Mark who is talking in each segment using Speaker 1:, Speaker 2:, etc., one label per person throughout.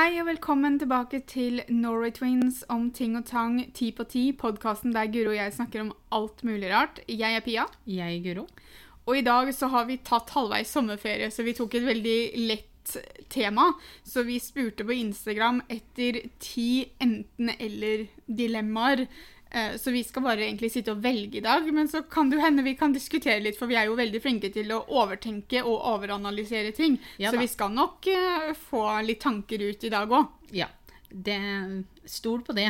Speaker 1: Hei og velkommen tilbake til Norway Twins om ting og tang ti på ti, podkasten der Guro og jeg snakker om alt mulig rart. Jeg er Pia,
Speaker 2: Jeg, er Guro.
Speaker 1: og i dag så har vi tatt halvveis sommerferie, så vi tok et veldig lett tema. Så vi spurte på Instagram etter ti enten-eller-dilemmaer. Eh, Så vi skal bare egentlig sitte og velge i dag, men så kan det jo hende vi kan diskutere litt, for vi er jo veldig flinke til å overtenke og overanalysere ting.
Speaker 2: Ja
Speaker 1: så vi skal nok eh, få litt tanker ut i dag òg.
Speaker 2: Ja, det, stol på det.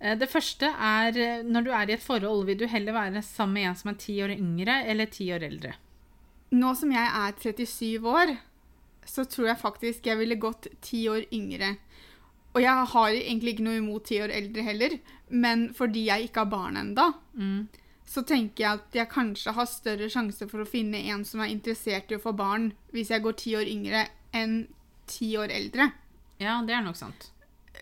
Speaker 2: Eh, Det første er når du er i et forhold, vil du heller være sammen med en som er ti år yngre eller ti år eldre?
Speaker 1: Nå som jeg er 37 år, så tror jeg faktisk jeg ville gått ti år yngre. Og jeg har egentlig ikke noe imot ti år eldre heller, men fordi jeg ikke har barn enda,
Speaker 2: Mm.
Speaker 1: så tenker jeg at jeg kanskje har større sjanse for å finne en som er interessert i å få barn, hvis jeg går ti år yngre enn ti år eldre.
Speaker 2: Ja, det er nok sant.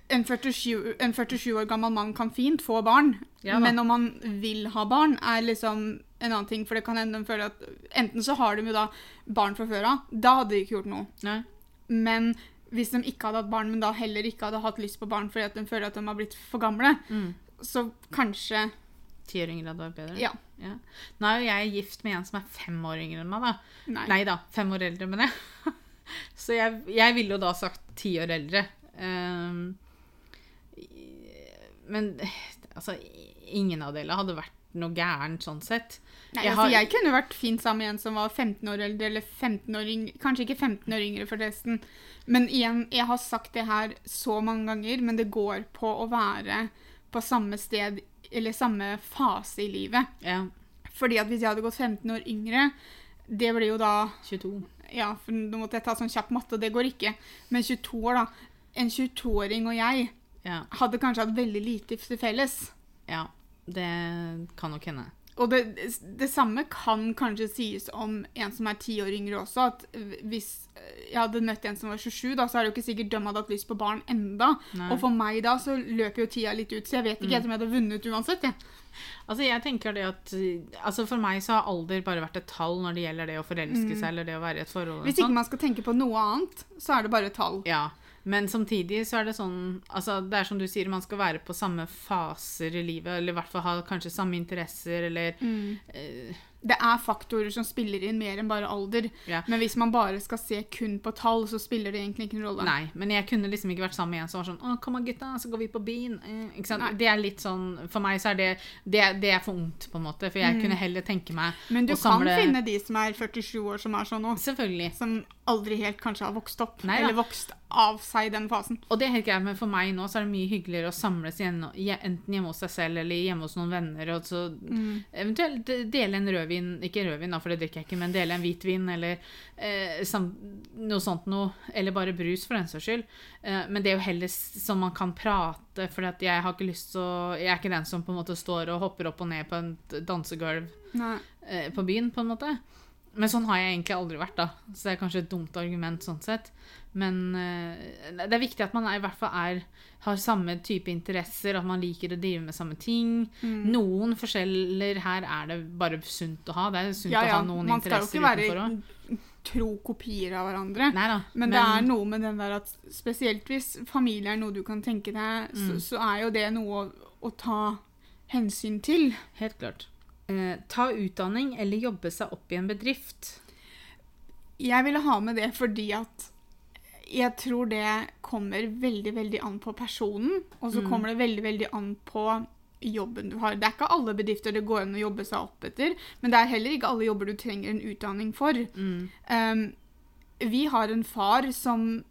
Speaker 1: En 47, en 47 år gammel mann kan fint få barn,
Speaker 2: Ja
Speaker 1: men om han vil ha barn, er liksom en annen ting. For det kan hende de føler at enten så har de jo da barn fra før av, da hadde de ikke gjort noe.
Speaker 2: Nei.
Speaker 1: Men hvis de ikke hadde hatt barn, men da heller ikke hadde hatt lyst på barn fordi at de føler at de har blitt for gamle,
Speaker 2: Mm.
Speaker 1: så kanskje
Speaker 2: Tiåringer hadde vært bedre?
Speaker 1: Ja.
Speaker 2: Ja. Nå er jo jeg gift med en som er fem år yngre enn meg, da.
Speaker 1: Nei.
Speaker 2: Nei da, fem år eldre, mener jeg. Så jeg, jeg ville jo da sagt ti år eldre. Um, men altså, ingen av delene hadde vært noe gærent sånn sett.
Speaker 1: Nei,
Speaker 2: Jeg
Speaker 1: altså,
Speaker 2: har-
Speaker 1: jeg kunne vært fint sammen med en som var 15 år eldre, eller 15 år yngre. Kanskje ikke 15 år yngre, forresten. Men igjen, jeg har sagt det her så mange ganger, men det går på å være på samme sted, eller samme fase i livet.
Speaker 2: Ja,
Speaker 1: Fordi at hvis jeg hadde gått 15 år yngre, det blir jo da
Speaker 2: 22.
Speaker 1: Ja, for nå måtte jeg ta sånn kjapp matte, og det går ikke. Men 22 år, da. En 22-åring og jeg
Speaker 2: Ja,
Speaker 1: hadde kanskje hatt veldig lite til felles.
Speaker 2: ja, det kan nok hende.
Speaker 1: Og det, det samme kan kanskje sies om en som er ti år yngre også. At hvis jeg hadde møtt en som var 27, da, så er det jo ikke sikkert de hadde hatt lyst på barn enda.
Speaker 2: Nei.
Speaker 1: Og for meg da så løper jo tida litt ut, så jeg vet ikke helt om jeg hadde vunnet uansett. Ja.
Speaker 2: Altså, jeg tenker det at altså For meg så har alder bare vært et tall når det gjelder det å forelske seg eller det å være i et forhold.
Speaker 1: Hvis ikke man skal tenke på noe annet, så er det bare tall.
Speaker 2: Ja, men samtidig så er det sånn altså Det er som du sier, man skal være på samme faser i livet, eller i hvert fall ha kanskje samme interesser, eller eh,
Speaker 1: Det er faktorer som spiller inn mer enn bare alder.
Speaker 2: Ja.
Speaker 1: Men hvis man bare skal se kun på tall, så spiller det egentlig ingen rolle.
Speaker 2: Nei, men jeg kunne liksom ikke vært sammen med en som var sånn 'Å, kom an, gutta, så går vi på byen.' Eh? Det er litt sånn For meg så er det Det, det er for ungt, på en måte. For jeg kunne heller tenke meg
Speaker 1: Mm. Men du kan
Speaker 2: samle
Speaker 1: finne de som er 47 år som er sånn nå.
Speaker 2: Selvfølgelig.
Speaker 1: Som aldri helt kanskje har vokst opp.
Speaker 2: Nei
Speaker 1: eller vokst av seg i den fasen.
Speaker 2: Og det er helt greit, men for meg nå så er det mye hyggeligere å samles igjen, enten hjemme hos seg selv eller hjemme hos noen venner, og så
Speaker 1: Mm.
Speaker 2: eventuelt dele en rødvin, ikke rødvin da, for det drikker jeg ikke, men dele en hvitvin eller eh, sam, noe sånt noe, eller bare brus for den saks skyld. Eh, men det er jo heller som man kan prate, for jeg har ikke lyst til å, jeg er ikke den som på en måte står og hopper opp og ned på et dansegulv eh, på byen, på en måte. Men sånn har jeg egentlig aldri vært, da. Så det er kanskje et dumt argument sånn sett. Men eh, det er viktig at man er, i hvert fall er, har samme type interesser, at man liker å drive med samme ting.
Speaker 1: Mm.
Speaker 2: Noen forskjeller her er det bare sunt å ha. Det er sunt
Speaker 1: Ja,
Speaker 2: å ha noen interesser
Speaker 1: Man skal jo ikke være tro kopier av hverandre.
Speaker 2: Nei da.
Speaker 1: Men, det er noe med den der at spesielt hvis familie er noe du kan tenke deg, så,
Speaker 2: Mm.
Speaker 1: så er jo det noe å, å ta hensyn til.
Speaker 2: Helt klart. Eh, ta utdanning eller jobbe seg opp i en bedrift.
Speaker 1: Jeg ville ha med det fordi at jeg tror det kommer veldig, veldig an på personen. Og så
Speaker 2: Mm.
Speaker 1: kommer det veldig, veldig an på jobben du har. Det er ikke alle bedrifter det går an å jobbe seg opp etter, men det er heller ikke alle jobber du trenger en utdanning for.
Speaker 2: Mm.
Speaker 1: Um, vi har en far som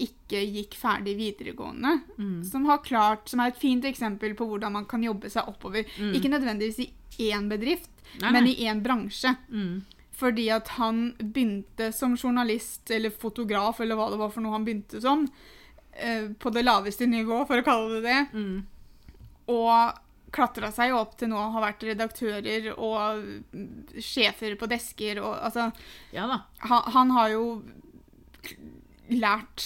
Speaker 1: ikke gikk ferdig videregående,
Speaker 2: Mm.
Speaker 1: som har klart, som er et fint eksempel på hvordan man kan jobbe seg oppover.
Speaker 2: Mm.
Speaker 1: Ikke nødvendigvis i én bedrift,
Speaker 2: Nei,
Speaker 1: men i én bransje.
Speaker 2: Mm.
Speaker 1: Fordi at han begynte som journalist eller fotograf, eller hva det var for noe han begynte som, eh, på det laveste nivå, for å kalle det det,
Speaker 2: Mm.
Speaker 1: og klatra seg opp til nå å ha vært redaktører og mm, sjefer på desker og altså
Speaker 2: Ja
Speaker 1: han, han har jo lært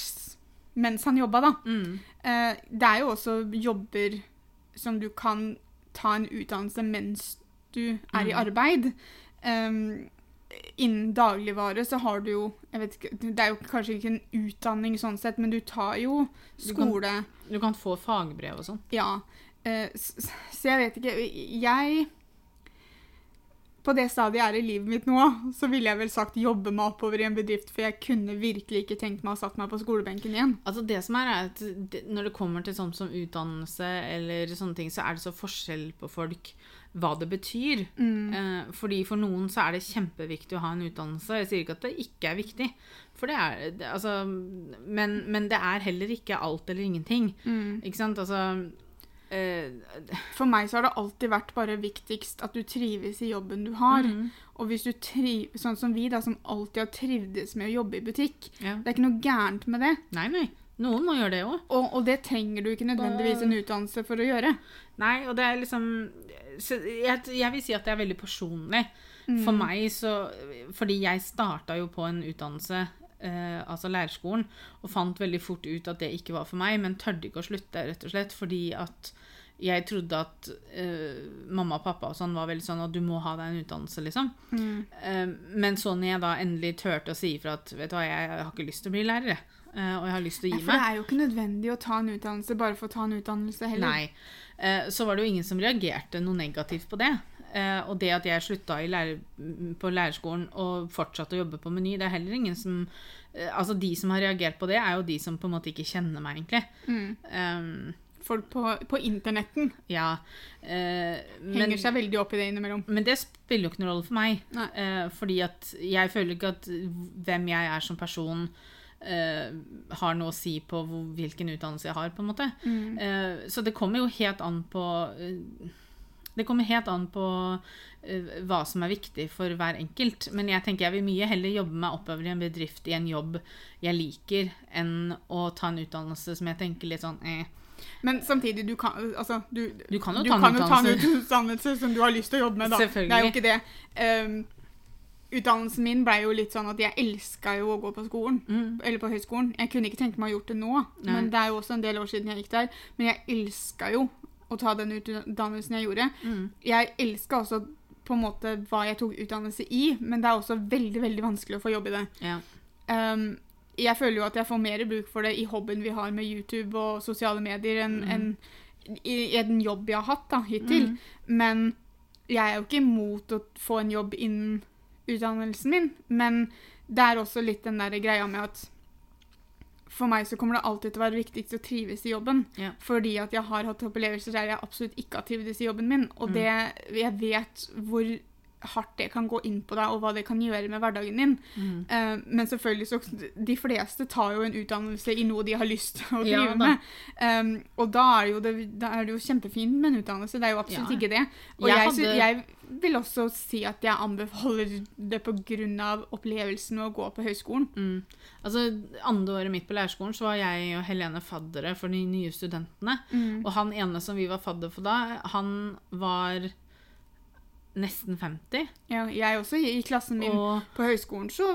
Speaker 1: mens han jobba, da.
Speaker 2: Mm.
Speaker 1: Eh, det er jo også jobber som du kan ta en utdannelse mens du er i
Speaker 2: Mm.
Speaker 1: arbeid. Um, innen dagligvare så har du jo ikke, Det er jo kanskje ikke en utdanning sånn sett, men du tar jo
Speaker 2: Du kan-
Speaker 1: skole
Speaker 2: Du kan få fagbrev og sånn.
Speaker 1: Ja. eh, Så jeg vet ikke Jeg På det stadiet jeg er i livet mitt nå, så ville jeg vel sagt jobbe meg oppover i en bedrift, for jeg kunne virkelig ikke tenkt meg å satt meg på skolebenken igjen.
Speaker 2: Altså det som er, er at det, Når det kommer til sånn som utdannelse, eller sånne ting, så er det så forskjell på folk hva det betyr. Eh, fordi For noen så er det kjempeviktig å ha en utdannelse. Jeg sier ikke at det ikke er viktig, for det er det, altså, men, men det er heller ikke alt eller ingenting. Ikke sant? Altså
Speaker 1: For meg så har det alltid vært bare viktigst at du trives i jobben du har.
Speaker 2: Mhm.
Speaker 1: Og hvis du trives, sånn som vi, da, som alltid har trivdes med å jobbe i butikk,
Speaker 2: ja.
Speaker 1: det er ikke noe gærent med det.
Speaker 2: Nei, nei. Noen må gjøre det òg.
Speaker 1: Og, og det trenger du ikke nødvendigvis en utdannelse for å gjøre.
Speaker 2: Nei, og det er liksom jeg, jeg vil si at det er veldig personlig. For meg så Fordi jeg starta jo på en utdannelse, Uh, altså lærerskolen, og fant veldig fort ut at det ikke var for meg, men tørde ikke å slutte, rett og slett, fordi at jeg trodde at uh, mamma og pappa og sånn var veldig sånn at du må ha deg en utdannelse, liksom. Eh, men så når jeg da endelig turte å si ifra at vet du hva, jeg, jeg har ikke lyst til å bli lærer, jeg. Eh, og jeg har lyst til å
Speaker 1: Ja,
Speaker 2: meg.
Speaker 1: for det er jo ikke nødvendig å ta en utdannelse bare for å ta en utdannelse heller.
Speaker 2: Nei. Så var det jo ingen som reagerte noe negativt på det. Og det at jeg slutta i lærer, på lærerskolen og fortsatte å jobbe på Meny, det er heller ingen som Altså, de som har reagert på det, er jo de som på en måte ikke kjenner meg, egentlig.
Speaker 1: Mm.
Speaker 2: Um,
Speaker 1: Folk på, på internetten
Speaker 2: ja. Eh,
Speaker 1: henger
Speaker 2: men,
Speaker 1: seg veldig opp i det innimellom.
Speaker 2: men det spiller jo ikke noen rolle for meg. Eh, fordi at jeg føler ikke at hvem jeg er som person eh, har noe å si på hvor, hvilken utdannelse jeg har, på en måte.
Speaker 1: Mm.
Speaker 2: Eh, så det kommer jo helt an på eh, Det kommer helt an på eh, hva som er viktig for hver enkelt. Men jeg tenker jeg vil mye heller jobbe meg oppover i en bedrift i en jobb jeg liker, enn å ta en utdannelse som jeg tenker litt sånn eh.
Speaker 1: Men samtidig, du kan, altså, du,
Speaker 2: Du kan jo
Speaker 1: du
Speaker 2: ta en
Speaker 1: kan en
Speaker 2: utdannelse.
Speaker 1: som du har lyst til å jobbe med. Da. Det er jo ikke det. Um, utdannelsen min ble jo litt sånn at jeg elska jo å gå på skolen.
Speaker 2: Mm.
Speaker 1: Eller på høyskolen. Jeg kunne ikke tenke meg å gjort det nå,
Speaker 2: Nei.
Speaker 1: men det er jo også en del år siden jeg gikk der. Men jeg elska jo å ta den utdannelsen jeg gjorde.
Speaker 2: Mm.
Speaker 1: Jeg elska også på en måte hva jeg tok utdannelse i, men det er også veldig, veldig vanskelig å få jobb i det.
Speaker 2: Ja.
Speaker 1: Ehm, jeg føler jo at jeg får mer bruk for det i hobbyen vi har med YouTube og sosiale medier, enn
Speaker 2: Mm.
Speaker 1: enn i, i en jobb jeg har hatt da, hittil. Men jeg er jo ikke imot å få en jobb innen utdannelsen min. Men det er også litt den der greia med at for meg så kommer det alltid til å være viktigst å trives i jobben.
Speaker 2: Ja.
Speaker 1: Fordi at jeg har hatt opplevelser der jeg absolutt ikke har trivdes i jobben min. Og det, jeg vet hvor hardt det kan gå inn på deg, og hva det kan gjøre med hverdagen din.
Speaker 2: Mm.
Speaker 1: Uh, men selvfølgelig så De fleste tar jo en utdannelse i noe de har lyst til å drive
Speaker 2: ja,
Speaker 1: med. Um, og da er, jo det, da er det jo kjempefint med en utdannelse. Det er jo absolutt
Speaker 2: Ja.
Speaker 1: ikke det. Og
Speaker 2: Jeg
Speaker 1: jeg,
Speaker 2: hadde-
Speaker 1: jeg vil også si at jeg anbefaler det pga. opplevelsen med å gå på høyskolen.
Speaker 2: Mm. Altså, Andre året mitt på lærerskolen så var jeg og Helene faddere for de nye studentene. Og han ene som vi var fadder for da, han var nesten 50.
Speaker 1: Ja, jeg også i klassen min
Speaker 2: Og
Speaker 1: på høyskolen, så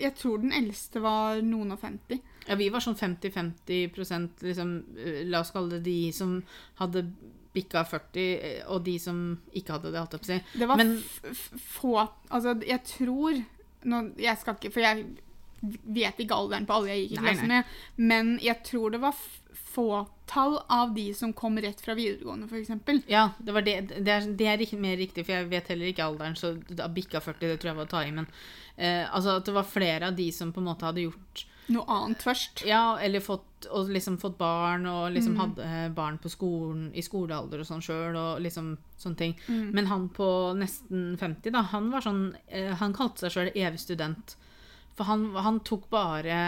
Speaker 1: jeg tror den eldste var noen og 50.
Speaker 2: ja, vi var sånn 50-50 liksom, eh, La oss kalle det de som hadde bikka 40, eh, og de som ikke hadde det, holdt jeg på å si.
Speaker 1: Det var
Speaker 2: Men-
Speaker 1: få Altså, jeg tror nå, Jeg skal ikke For jeg vet ikke alderen på alle jeg gikk i klassen med, men jeg tror det var fåtall av de som kom rett fra videregående, f.eks.
Speaker 2: Ja, det, var det, det, er, det er ikke mer riktig, for jeg vet heller ikke alderen, så da bikka 40, det tror jeg var å ta i, men eh, altså at det var flere av de som på en måte hadde gjort
Speaker 1: Noe annet først.
Speaker 2: Ja, eller fått, og liksom fått barn, og liksom
Speaker 1: Mm.
Speaker 2: hadde eh, barn på skolen, i skolealder og sånn sjøl, og liksom sånne ting.
Speaker 1: Mm.
Speaker 2: Men han på nesten 50, da, han var sånn eh, Han kalte seg sjøl evig student. For han, han tok bare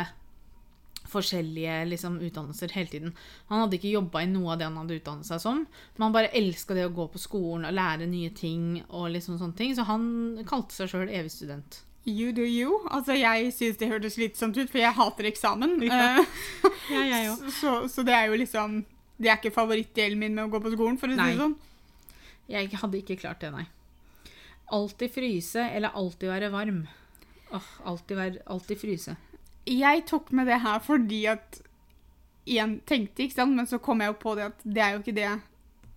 Speaker 2: forskjellige liksom, utdannelser hele tiden. Han hadde ikke jobba i noe av det han hadde utdannet seg som, men han bare elska det å gå på skolen og lære nye ting. og liksom sånne ting, Så han kalte seg sjøl evig student.
Speaker 1: You do you. Altså, jeg syns det hørtes slitsomt ut, for jeg hater eksamen.
Speaker 2: Ja.
Speaker 1: Eh,
Speaker 2: Ja, jeg òg.
Speaker 1: så, så det er jo liksom Det er ikke favorittdelen min med å gå på skolen, for å si det sånn.
Speaker 2: Jeg hadde ikke klart det, nei. Alltid fryse eller alltid være varm. Åh, alltid, alltid fryse.
Speaker 1: Jeg tok med det her fordi at Igjen tenkte, ikke sant, men så kom jeg jo på det at det er jo ikke det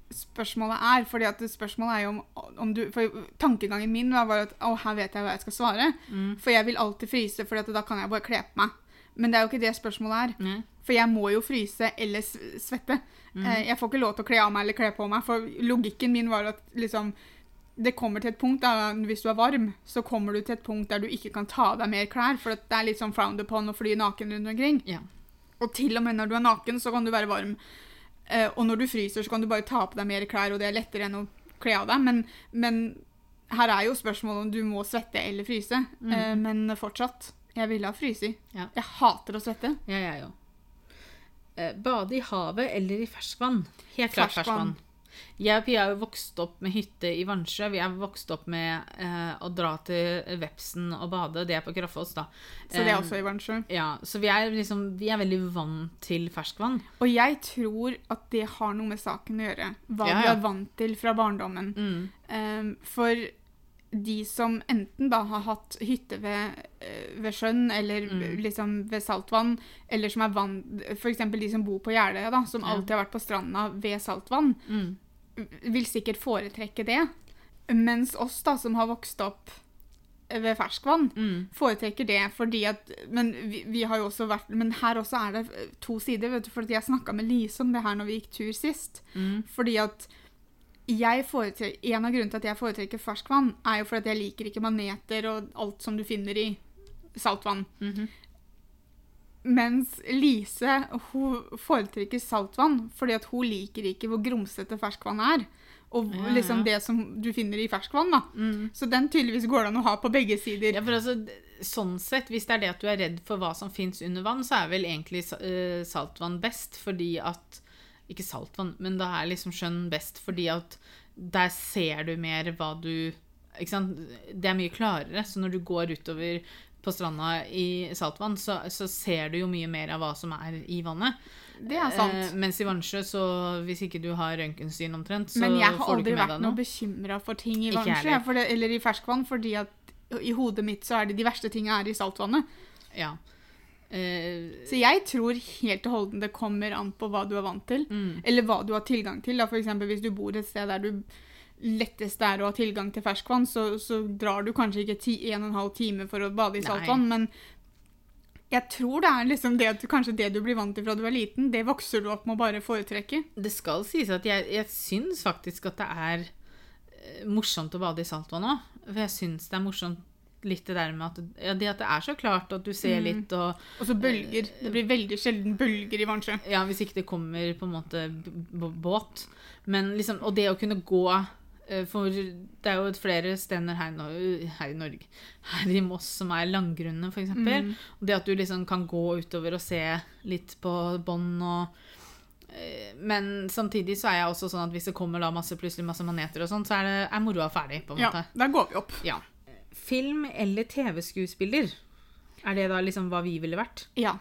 Speaker 1: spørsmålet er. fordi at spørsmålet er jo om, om du For tankegangen min var bare at å, her vet jeg hva jeg skal svare.
Speaker 2: Mm.
Speaker 1: For jeg vil alltid fryse, for da kan jeg bare kle på meg. Men det er jo ikke det spørsmålet er.
Speaker 2: Mm.
Speaker 1: For jeg må jo fryse eller svette.
Speaker 2: Mm.
Speaker 1: Eh, Jeg får ikke lov til å kle av meg eller kle på meg, for logikken min var at liksom det kommer til et punkt da, Hvis du er varm, så kommer du til et punkt der du ikke kan ta av deg mer klær, for det er litt sånn frowned upon å fly naken rundt omkring.
Speaker 2: Ja.
Speaker 1: Og til og med når du er naken, så kan du være varm. Eh, og når du fryser, så kan du bare ta på deg mer klær, og det er lettere enn å kle av deg. Men, men her er jo spørsmålet om du må svette eller fryse. Eh, men fortsatt, jeg ville ha fryst.
Speaker 2: Ja.
Speaker 1: Jeg hater å svette.
Speaker 2: Ja, jeg òg. Eh, bade i havet eller i ferskvann? Helt klart
Speaker 1: Ferskvann.
Speaker 2: ferskvann. Jeg og Pia har jo vokst opp med hytte i Vannsjø. Vi er vokst opp med eh, å dra til Vepsen og bade. Det er på Kraffoss, da.
Speaker 1: Så det er
Speaker 2: Eh,
Speaker 1: også i Vannsjø.
Speaker 2: Ja, så vi er, liksom, vi er veldig vant til ferskvann.
Speaker 1: Og jeg tror at det har noe med saken å gjøre. Hva
Speaker 2: Ja, ja.
Speaker 1: vi er vant til fra barndommen. Um, for de som enten da har hatt hytte ved, eh, ved sjøen, eller
Speaker 2: Mm.
Speaker 1: liksom ved saltvann, eller som er vann eksempel de som bor på Jeløya, da, som alltid har vært på stranda ved saltvann,
Speaker 2: Mm.
Speaker 1: Vil sikkert foretrekke det. Mens oss, da, som har vokst opp ved ferskvann,
Speaker 2: Mm.
Speaker 1: foretrekker det fordi at Men vi, vi har jo også vært Men her også er det to sider, vet du, fordi jeg snakka med Lise om det her når vi gikk tur sist.
Speaker 2: Mm.
Speaker 1: Fordi at jeg En av grunnene til at jeg foretrekker ferskvann, er jo fordi at jeg liker ikke maneter og alt som du finner i saltvann.
Speaker 2: Mhm.
Speaker 1: Mens Lise hun foretrekker saltvann fordi at hun liker ikke hvor grumsete ferskvann er. Og
Speaker 2: Ja,
Speaker 1: liksom det som du finner i ferskvann. da.
Speaker 2: Mm.
Speaker 1: Så den tydeligvis går det an å ha på begge sider.
Speaker 2: Ja, for altså, sånn sett, Hvis det er det at du er redd for hva som fins under vann, så er vel egentlig eh, saltvann best, fordi at Ikke saltvann, men da er liksom skjønn best, fordi at der ser du mer hva du? Det er mye klarere, så når du går utover på stranda i saltvann, så, så ser du jo mye mer av hva som er i vannet.
Speaker 1: Det er sant.
Speaker 2: Eh, mens i Vannsjø, så hvis ikke du har røntgensyn omtrent, så får du ikke med deg
Speaker 1: noe Men jeg har aldri vært
Speaker 2: noe.
Speaker 1: bekymra for ting i vannsjø, det, eller i ferskvann, fordi at i hodet mitt så er det de verste tinga er i saltvannet.
Speaker 2: Ja. Eh,
Speaker 1: Så jeg tror helt og holdent det kommer an på hva du er vant til,
Speaker 2: mm,
Speaker 1: eller hva du har tilgang til. Da. For eksempel hvis du bor et sted der du lettest er å ha tilgang til ferskvann, så, så drar du kanskje ikke ti, en og en halv time for å bade i
Speaker 2: Nei.
Speaker 1: saltvann, men jeg tror det er liksom det kanskje det du blir vant til fra du er liten, det vokser du opp med å bare foretrekke.
Speaker 2: Det skal sies at jeg, jeg syns faktisk at det er eh, morsomt å bade i saltvann òg. For jeg syns det er morsomt litt det der med at ja, det at det er så klart at du ser
Speaker 1: Mm.
Speaker 2: litt og
Speaker 1: Og så bølger. Det blir veldig sjelden bølger i vannsjø.
Speaker 2: Ja, hvis ikke det kommer på en måte båt. Men liksom Og det å kunne gå eh, For det er jo et flere steder her, i Nor- her i Norge Her i Moss som er langgrunne, f.eks.
Speaker 1: Mm.
Speaker 2: Og det at du liksom kan gå utover og se litt på bånd og eh, men samtidig så er jeg også sånn at hvis det kommer da masse, plutselig masse maneter og sånn, så er, det, er moroa ferdig. på en
Speaker 1: Ja,
Speaker 2: måte.
Speaker 1: da går vi opp.
Speaker 2: Ja. Film eller TV-skuespiller? Er det da liksom hva vi ville vært?
Speaker 1: Ja.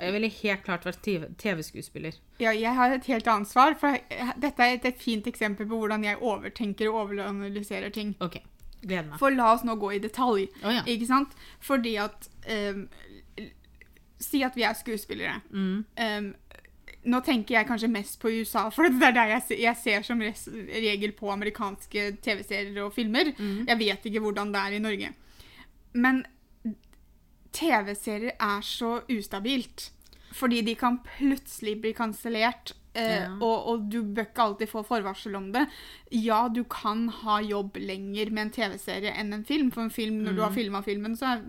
Speaker 2: Jeg ville helt klart vært TV- TV-skuespiller.
Speaker 1: Ja, jeg har et helt annet svar. For dette er et, fint eksempel på hvordan jeg overtenker og overanalyserer ting.
Speaker 2: OK. Gleder meg.
Speaker 1: For la oss nå gå i detalj.
Speaker 2: Oh, ja.
Speaker 1: Ikke sant? Fordi at um, Si at vi er skuespillere.
Speaker 2: Mm.
Speaker 1: Um, nå tenker jeg kanskje mest på USA, for det er der jeg, se- jeg ser som regel på amerikanske TV-serier og filmer.
Speaker 2: Mm.
Speaker 1: Jeg vet ikke hvordan det er i Norge. Men TV-serier er så ustabilt. Fordi de kan plutselig bli kansellert. Eh,
Speaker 2: Ja.
Speaker 1: og, og du bør ikke alltid få forvarsel om det. Ja, du kan ha jobb lenger med en TV-serie enn en film. For en film, når du har filma filmen, så er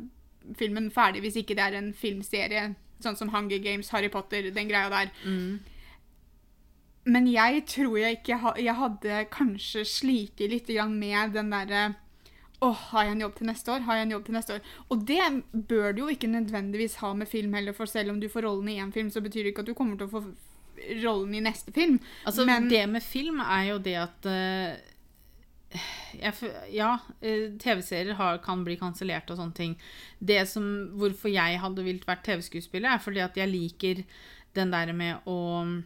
Speaker 1: filmen ferdig hvis ikke det er en filmserie. Sånn som Hunger Games, Harry Potter, den greia der.
Speaker 2: Mm.
Speaker 1: Men jeg tror jeg ikke ha, Jeg hadde kanskje slitt litt grann med den derre Åh, har jeg en jobb til neste år? Har jeg en jobb til neste år? Og det bør du jo ikke nødvendigvis ha med film heller, for selv om du får rollen i én film, så betyr det ikke at du kommer til å få rollen i neste film.
Speaker 2: Altså,
Speaker 1: Men-
Speaker 2: det med film er jo det at uh, jeg, Ja, eh, TV-serier kan bli kansellert og sånne ting. Det som, Hvorfor jeg hadde vilt vært TV-skuespiller, er fordi at jeg liker den der med å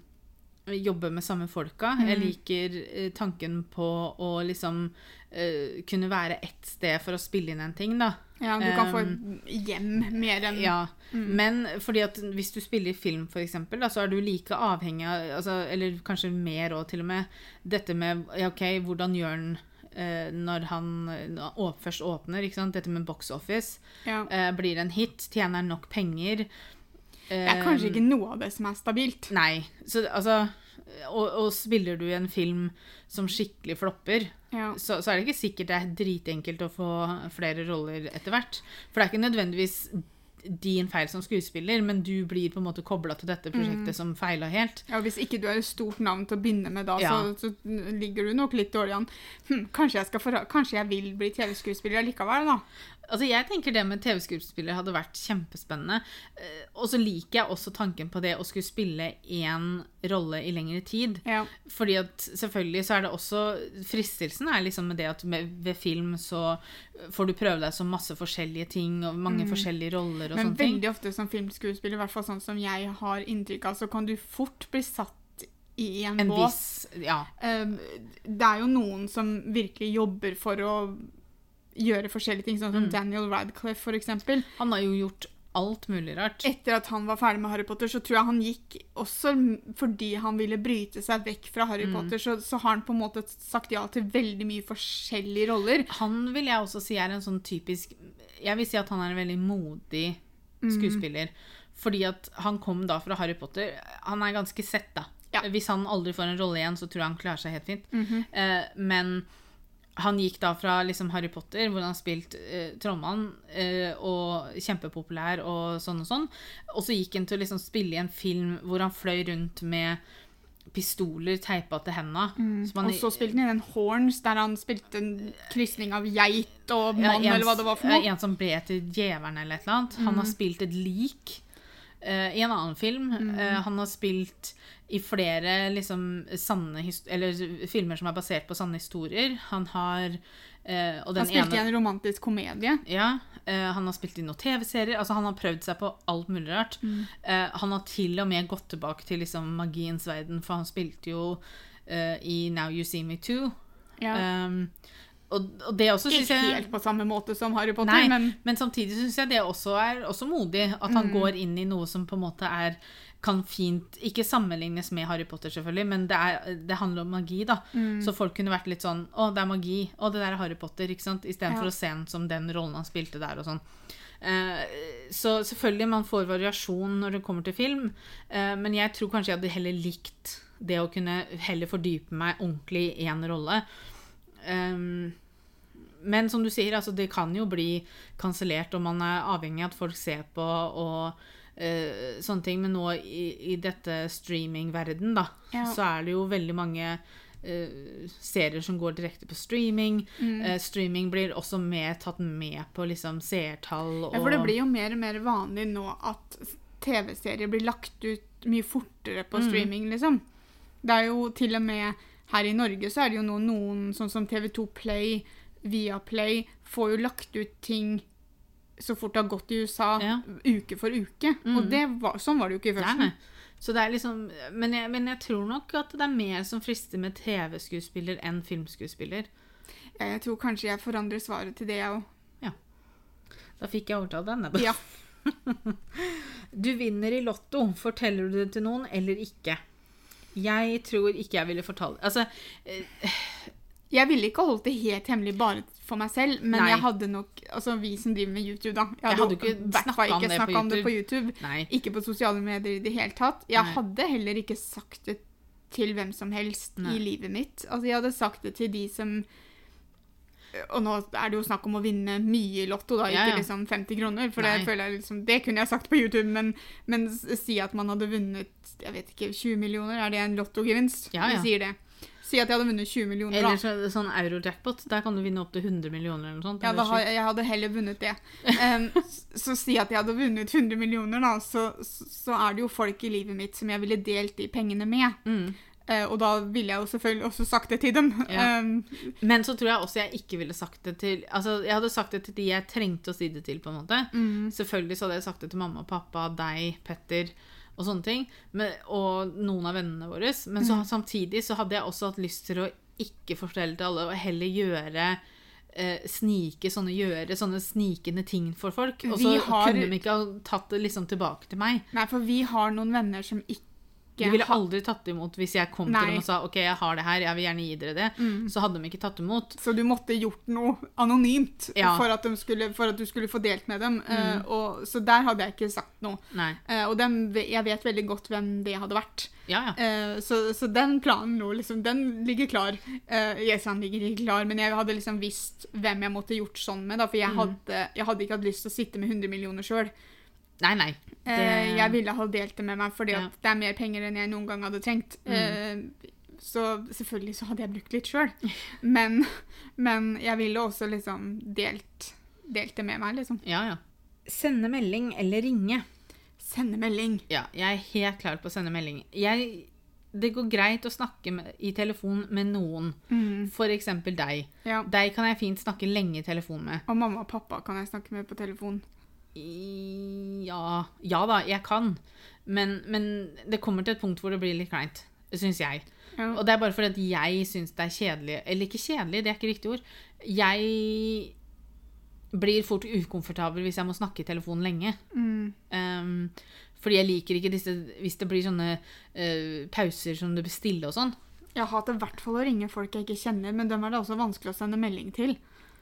Speaker 2: jobbe med samme folka. Jeg liker eh, tanken på å liksom eh, kunne være ett sted for å spille inn en ting, da.
Speaker 1: Ja, du kan få
Speaker 2: Um,
Speaker 1: få hjem mer enn
Speaker 2: Ja, men fordi at hvis du spiller film, da, så er du like avhengig av altså, Eller kanskje mer òg, til og med. Dette med ja, OK, hvordan gjør han eh, når han først åpner? ikke sant? Dette med box office.
Speaker 1: ja.
Speaker 2: Eh, blir det en hit? Tjener han nok penger?
Speaker 1: Det er kanskje ikke noe av det som er stabilt.
Speaker 2: Nei. Så altså og, og spiller du en film som skikkelig flopper,
Speaker 1: Ja.
Speaker 2: så, så er det ikke sikkert det er dritenkelt å få flere roller etter hvert. For det er ikke nødvendigvis din feil som skuespiller, men du blir på en måte kobla til dette prosjektet som feila helt.
Speaker 1: Ja, Hvis ikke du er et stort navn til å begynne med, da,
Speaker 2: Ja.
Speaker 1: så, så ligger du nok litt dårlig an. Hm, kanskje, jeg skal kanskje jeg vil bli TV-skuespiller likevel, da.
Speaker 2: Altså, Jeg tenker det med TV-skuespiller hadde vært kjempespennende. Eh, Og så liker jeg også tanken på det å skulle spille én rolle i lengre tid.
Speaker 1: Ja.
Speaker 2: Fordi at selvfølgelig så er det også Fristelsen er liksom med det at med, ved film så får du prøve deg som masse forskjellige ting og mange forskjellige roller og
Speaker 1: Men
Speaker 2: sånne ting.
Speaker 1: veldig ofte som filmskuespiller, i hvert fall sånn som jeg har inntrykk av, så kan du fort bli satt i en,
Speaker 2: En
Speaker 1: bås.
Speaker 2: viss Ja.
Speaker 1: Eh, Det er jo noen som virkelig jobber for å gjøre forskjellige ting, sånn som
Speaker 2: Mm.
Speaker 1: Daniel Radcliffe, eksempel.
Speaker 2: Han har jo gjort alt mulig rart.
Speaker 1: Etter at han var ferdig med Harry Potter, så tror jeg han gikk også fordi han ville bryte seg vekk fra Harry
Speaker 2: Mm.
Speaker 1: Potter, så, så har han på en måte sagt ja til veldig mye forskjellige roller.
Speaker 2: Han vil jeg også si er en sånn typisk Jeg vil si at han er en veldig modig skuespiller. Fordi at han kom da fra Harry Potter. Han er ganske sett, da.
Speaker 1: Ja.
Speaker 2: Hvis han aldri får en rolle igjen, så tror jeg han klarer seg helt fint.
Speaker 1: Mhm.
Speaker 2: eh, men han gikk da fra liksom Harry Potter, hvor han har spilt eh, trollmann, eh, og kjempepopulær og sånn og sånn, og så gikk han til å liksom spille i en film hvor han fløy rundt med pistoler teipa til henda. Mm.
Speaker 1: Og så spilte han i den Horns, der han spilte en krysning av geit og
Speaker 2: Ja,
Speaker 1: mann,
Speaker 2: en,
Speaker 1: eller hva det var for noe.
Speaker 2: En som ble til djevelen eller et eller annet. Han har spilt et lik eh, i en annen film. Eh, han har spilt i flere liksom filmer som er basert på sanne historier. Han har uh,
Speaker 1: Han spilte i
Speaker 2: ene
Speaker 1: en romantisk komedie.
Speaker 2: ja, han har spilt i noen TV-serier. Altså Han har prøvd seg på alt mulig rart.
Speaker 1: Mm.
Speaker 2: Han har til og med gått tilbake til liksom magiens verden, for han spilte jo i Now You See Me Too.
Speaker 1: Ja.
Speaker 2: Um, og, og det også
Speaker 1: Ikke
Speaker 2: jeg
Speaker 1: helt på samme måte som Harry Potter,
Speaker 2: Nei,
Speaker 1: men
Speaker 2: men samtidig syns jeg det også er også modig. At han går inn i noe som på en måte er kan fint Ikke sammenlignes med Harry Potter, selvfølgelig, men det, er, det handler om magi, da. Så folk kunne vært litt sånn Å, det er magi. Å, det der er Harry Potter. ikke sant? Istedenfor
Speaker 1: Ja.
Speaker 2: å se ham som den rollen han spilte der, og sånn. Eh, så selvfølgelig, man får variasjon når det kommer til film, eh, men jeg tror kanskje jeg hadde heller likt det å kunne heller fordype meg ordentlig i én rolle. Um, men som du sier, altså, det kan jo bli kansellert, og man er avhengig av at folk ser på og uh, sånne ting. Men nå i, i dette streamingverden, da,
Speaker 1: Ja.
Speaker 2: så er det jo veldig mange uh, serier som går direkte på streaming.
Speaker 1: Mm.
Speaker 2: Uh, streaming blir også mer tatt med på liksom seertall og
Speaker 1: ja, For det blir jo mer og mer vanlig nå at TV-serier blir lagt ut mye fortere på
Speaker 2: Mm.
Speaker 1: streaming, liksom. Det er jo til og med her i Norge så er det jo nå noen, sånn som TV2 Play, Viaplay, får jo lagt ut ting så fort det har gått i USA,
Speaker 2: Ja.
Speaker 1: uke for uke. Og
Speaker 2: Mm.
Speaker 1: det var, sånn var det jo ikke i
Speaker 2: første.
Speaker 1: førsten.
Speaker 2: Så det er liksom, men, jeg, men jeg tror nok at det er mer som frister med TV-skuespiller enn filmskuespiller.
Speaker 1: Jeg tror kanskje jeg forandrer svaret til det, jeg òg.
Speaker 2: Da fikk jeg overtalt denne.
Speaker 1: Ja.
Speaker 2: Du vinner i Lotto. Forteller du det til noen eller ikke? Jeg tror ikke jeg ville fortalt Altså,
Speaker 1: Jeg ville ikke holdt det helt hemmelig bare for meg selv, men
Speaker 2: Nei.
Speaker 1: jeg hadde nok Altså vi som driver med YouTube, da. Jeg
Speaker 2: Jeg hadde ikke snakka om det på
Speaker 1: om det på
Speaker 2: YouTube. Nei.
Speaker 1: Ikke på sosiale medier i det hele tatt. Jeg
Speaker 2: Nei.
Speaker 1: hadde heller ikke sagt det til hvem som helst i livet mitt. Altså jeg hadde sagt det til de som Og nå er det jo snakk om å vinne mye i Lotto, da, ikke
Speaker 2: ja.
Speaker 1: liksom 50 kroner. For det føler jeg liksom Det kunne jeg sagt på YouTube, men, men si at man hadde vunnet jeg vet ikke, 20 millioner, er det en lottogevinst?
Speaker 2: Ja, ja.
Speaker 1: Vi sier det. Si at jeg hadde vunnet 20 millioner,
Speaker 2: Eller så, sånn euro-jackpot. Der kan du vinne opp til 100 millioner eller noe sånt.
Speaker 1: Ja, har, jeg hadde heller vunnet det. Um, så si at jeg hadde vunnet 100 millioner, da, så, så er det jo folk i livet mitt som jeg ville delt de pengene med.
Speaker 2: mm.
Speaker 1: Uh, og da ville jeg jo selvfølgelig også sagt det til dem.
Speaker 2: Ja.
Speaker 1: Um,
Speaker 2: Men så tror jeg også jeg ikke ville sagt det til Altså, jeg hadde sagt det til de jeg trengte å si det til, på en måte.
Speaker 1: mm,
Speaker 2: Selvfølgelig så hadde jeg sagt det til mamma og pappa, deg, Petter og sånne ting. Men, og noen av vennene våre. Men så, samtidig så hadde jeg også hatt lyst til å ikke fortelle til alle, og heller gjøre eh, snike sånne gjøre sånne snikende ting for folk. Og så
Speaker 1: har-
Speaker 2: kunne de ikke ha tatt det liksom tilbake til meg.
Speaker 1: Nei, for vi har noen venner som ikke
Speaker 2: De ville aldri tatt imot hvis jeg kom
Speaker 1: Nei.
Speaker 2: til dem og sa ok, jeg har det her, jeg vil gjerne gi dere det. Så hadde de ikke tatt imot.
Speaker 1: Så du måtte gjort noe anonymt
Speaker 2: Ja.
Speaker 1: for, at skulle, for at du skulle få delt med dem. eh, og, så der hadde jeg ikke sagt noe. Eh, og dem, jeg vet veldig godt hvem det hadde vært.
Speaker 2: Ja, ja.
Speaker 1: Uh, så, så den planen nå, liksom, den ligger klar. Uh, yes, han ligger ikke klar, men jeg hadde liksom visst hvem jeg måtte gjort sånn med. Da, for jeg, hadde, jeg hadde ikke hatt lyst til å sitte med 100 millioner sjøl.
Speaker 2: Nei, nei.
Speaker 1: Det... jeg ville ha delt det med meg, fordi
Speaker 2: Ja.
Speaker 1: at det er mer penger enn jeg noen gang hadde trengt. Mm. så selvfølgelig så hadde jeg brukt litt sjøl. Men, men jeg ville også liksom delt, delt det med meg, liksom.
Speaker 2: Ja, ja. Sende melding eller ringe.
Speaker 1: Sende melding.
Speaker 2: Ja, jeg er helt klar på å sende melding. Jeg, det går greit å snakke med, i telefon med noen. For eksempel deg.
Speaker 1: Ja.
Speaker 2: Deg kan jeg fint snakke lenge i telefon med.
Speaker 1: Og mamma og pappa kan jeg snakke med på telefon.
Speaker 2: Ja, ja da, jeg kan. Men, men det kommer til et punkt hvor det blir litt kleint. Syns jeg.
Speaker 1: Ja.
Speaker 2: Og det er bare fordi at jeg syns det er kjedelig. Eller ikke kjedelig, det er ikke riktig ord. Jeg blir fort ukomfortabel hvis jeg må snakke i telefon lenge.
Speaker 1: Mm.
Speaker 2: Um, fordi jeg liker ikke disse Hvis det blir sånne uh, pauser som du bestiller og sånn.
Speaker 1: Jeg hater i hvert fall å ringe folk jeg ikke kjenner, men dem er det også vanskelig å sende melding til.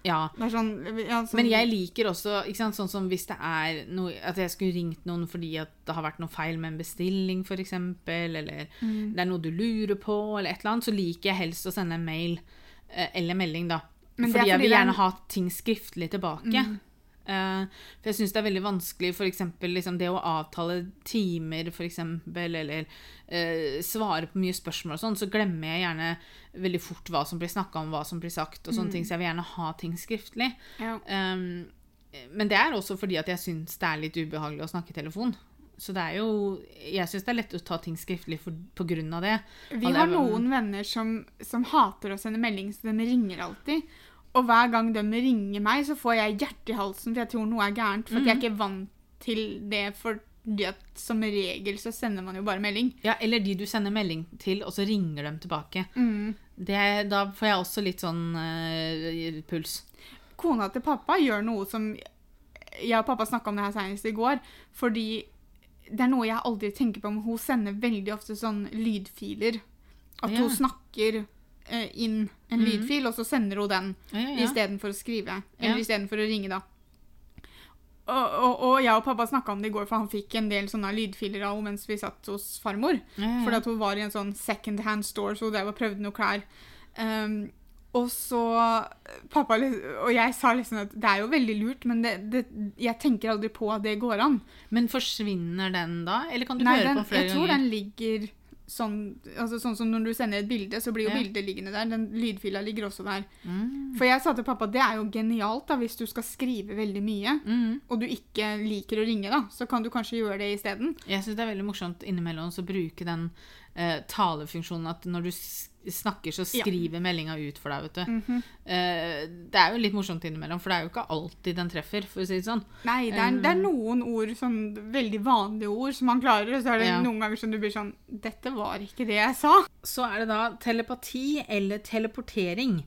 Speaker 2: Ja.
Speaker 1: Sånn, ja, sånn
Speaker 2: Men jeg liker også sant, sånn som hvis det er noe At jeg skulle ringt noen fordi det har vært noe feil med en bestilling, f.eks., eller
Speaker 1: Mm.
Speaker 2: det er noe du lurer på, eller et eller annet, så liker jeg helst å sende en mail eh, eller melding, da.
Speaker 1: Men er
Speaker 2: fordi jeg vil
Speaker 1: er
Speaker 2: gjerne ha ting skriftlig tilbake.
Speaker 1: Mm.
Speaker 2: Eh, for jeg syns det er veldig vanskelig f.eks. Liksom det å avtale timer, f.eks., eller eh, svare på mye spørsmål og sånn, så glemmer jeg gjerne veldig fort hva som blir snakka om, hva som blir sagt, og
Speaker 1: Mm.
Speaker 2: ting, så jeg vil gjerne ha ting skriftlig.
Speaker 1: ja.
Speaker 2: Um, men det er også fordi at jeg syns det er litt ubehagelig å snakke i telefon. Så det er jo Jeg syns det er lett å ta ting skriftlig for, på grunn av det.
Speaker 1: Vi har noen venner som, som hater å sende melding, så de ringer alltid. Og hver gang de ringer meg, så får jeg hjerte i halsen, for jeg tror noe er gærent. For at jeg er ikke vant til det, for som regel så sender man jo bare melding.
Speaker 2: Ja, Eller de du sender melding til, og så ringer de tilbake. Det, da får jeg også litt sånn uh, puls.
Speaker 1: Kona til pappa gjør noe som Jeg og pappa snakka om det her senest i går. Fordi det er noe jeg aldri tenker på, men hun sender veldig ofte sånn lydfiler. At
Speaker 2: Ja.
Speaker 1: hun snakker eh, inn en lydfil, og så sender hun den.
Speaker 2: Ja, ja, ja.
Speaker 1: istedenfor å skrive.
Speaker 2: Ja.
Speaker 1: Istedenfor å ringe, da. Og, og, og jeg og pappa snakka om det i går, for han fikk en del sånne lydfiler av henne mens vi satt hos farmor.
Speaker 2: Ja, ja.
Speaker 1: Fordi at hun var i en sånn second hand store, så hun drev og prøvde noen klær. Um, og så pappa Og jeg sa liksom at det er jo veldig lurt, men det, det, jeg tenker aldri på at det går an.
Speaker 2: Men forsvinner den da? Eller kan du
Speaker 1: Nei,
Speaker 2: høre
Speaker 1: den,
Speaker 2: på flere
Speaker 1: jeg tror
Speaker 2: ganger?
Speaker 1: den ligger sånn altså Sånn som når du sender et bilde, så blir jo
Speaker 2: Ja.
Speaker 1: bildet liggende der. Den lydfila ligger også der.
Speaker 2: Mm.
Speaker 1: For jeg sa til pappa det er jo genialt da, hvis du skal skrive veldig mye,
Speaker 2: Mm.
Speaker 1: og du ikke liker å ringe, da, så kan du kanskje gjøre det isteden.
Speaker 2: Jeg syns det er veldig morsomt innimellom å bruke den eh, talefunksjonen at når du s- snakker, så
Speaker 1: Ja.
Speaker 2: skriver meldinga ut for deg, vet du.
Speaker 1: Mm
Speaker 2: -hmm. uh, det er jo litt morsomt innimellom, for det er jo ikke alltid den treffer, for å si det sånn.
Speaker 1: Nei, det er, det er noen ord, sånn veldig vanlige ord, som man klarer, og så er det
Speaker 2: Ja.
Speaker 1: noen ganger som du blir sånn Dette var ikke det jeg sa.
Speaker 2: Så er det da telepati eller teleportering.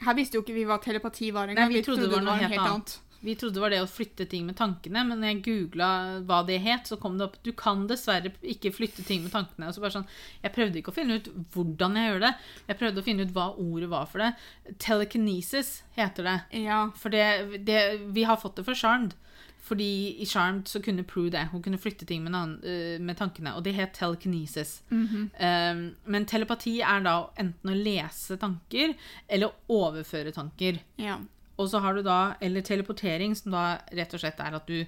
Speaker 1: Her visste jo ikke vi hva telepati var engang.
Speaker 2: vi trodde det var noe
Speaker 1: en
Speaker 2: helt annet. Vi trodde det var det å flytte ting med tankene, men når jeg googla hva det het, så kom det opp Du kan dessverre ikke flytte ting med tankene. Og så bare sånn, Jeg prøvde ikke å finne ut hvordan jeg gjør det. Jeg prøvde å finne ut hva ordet var for det. Telekinesis heter det.
Speaker 1: Ja.
Speaker 2: For det, det Vi har fått det fra Charmed. Fordi i Charmed så kunne Prue det. Hun kunne flytte ting med, nan- øh, med tankene. Og det het telekinesis.
Speaker 1: Mhm.
Speaker 2: Um, men telepati er da enten å lese tanker eller å overføre tanker.
Speaker 1: ja.
Speaker 2: Og så har du da, eller teleportering, som da rett og slett er at du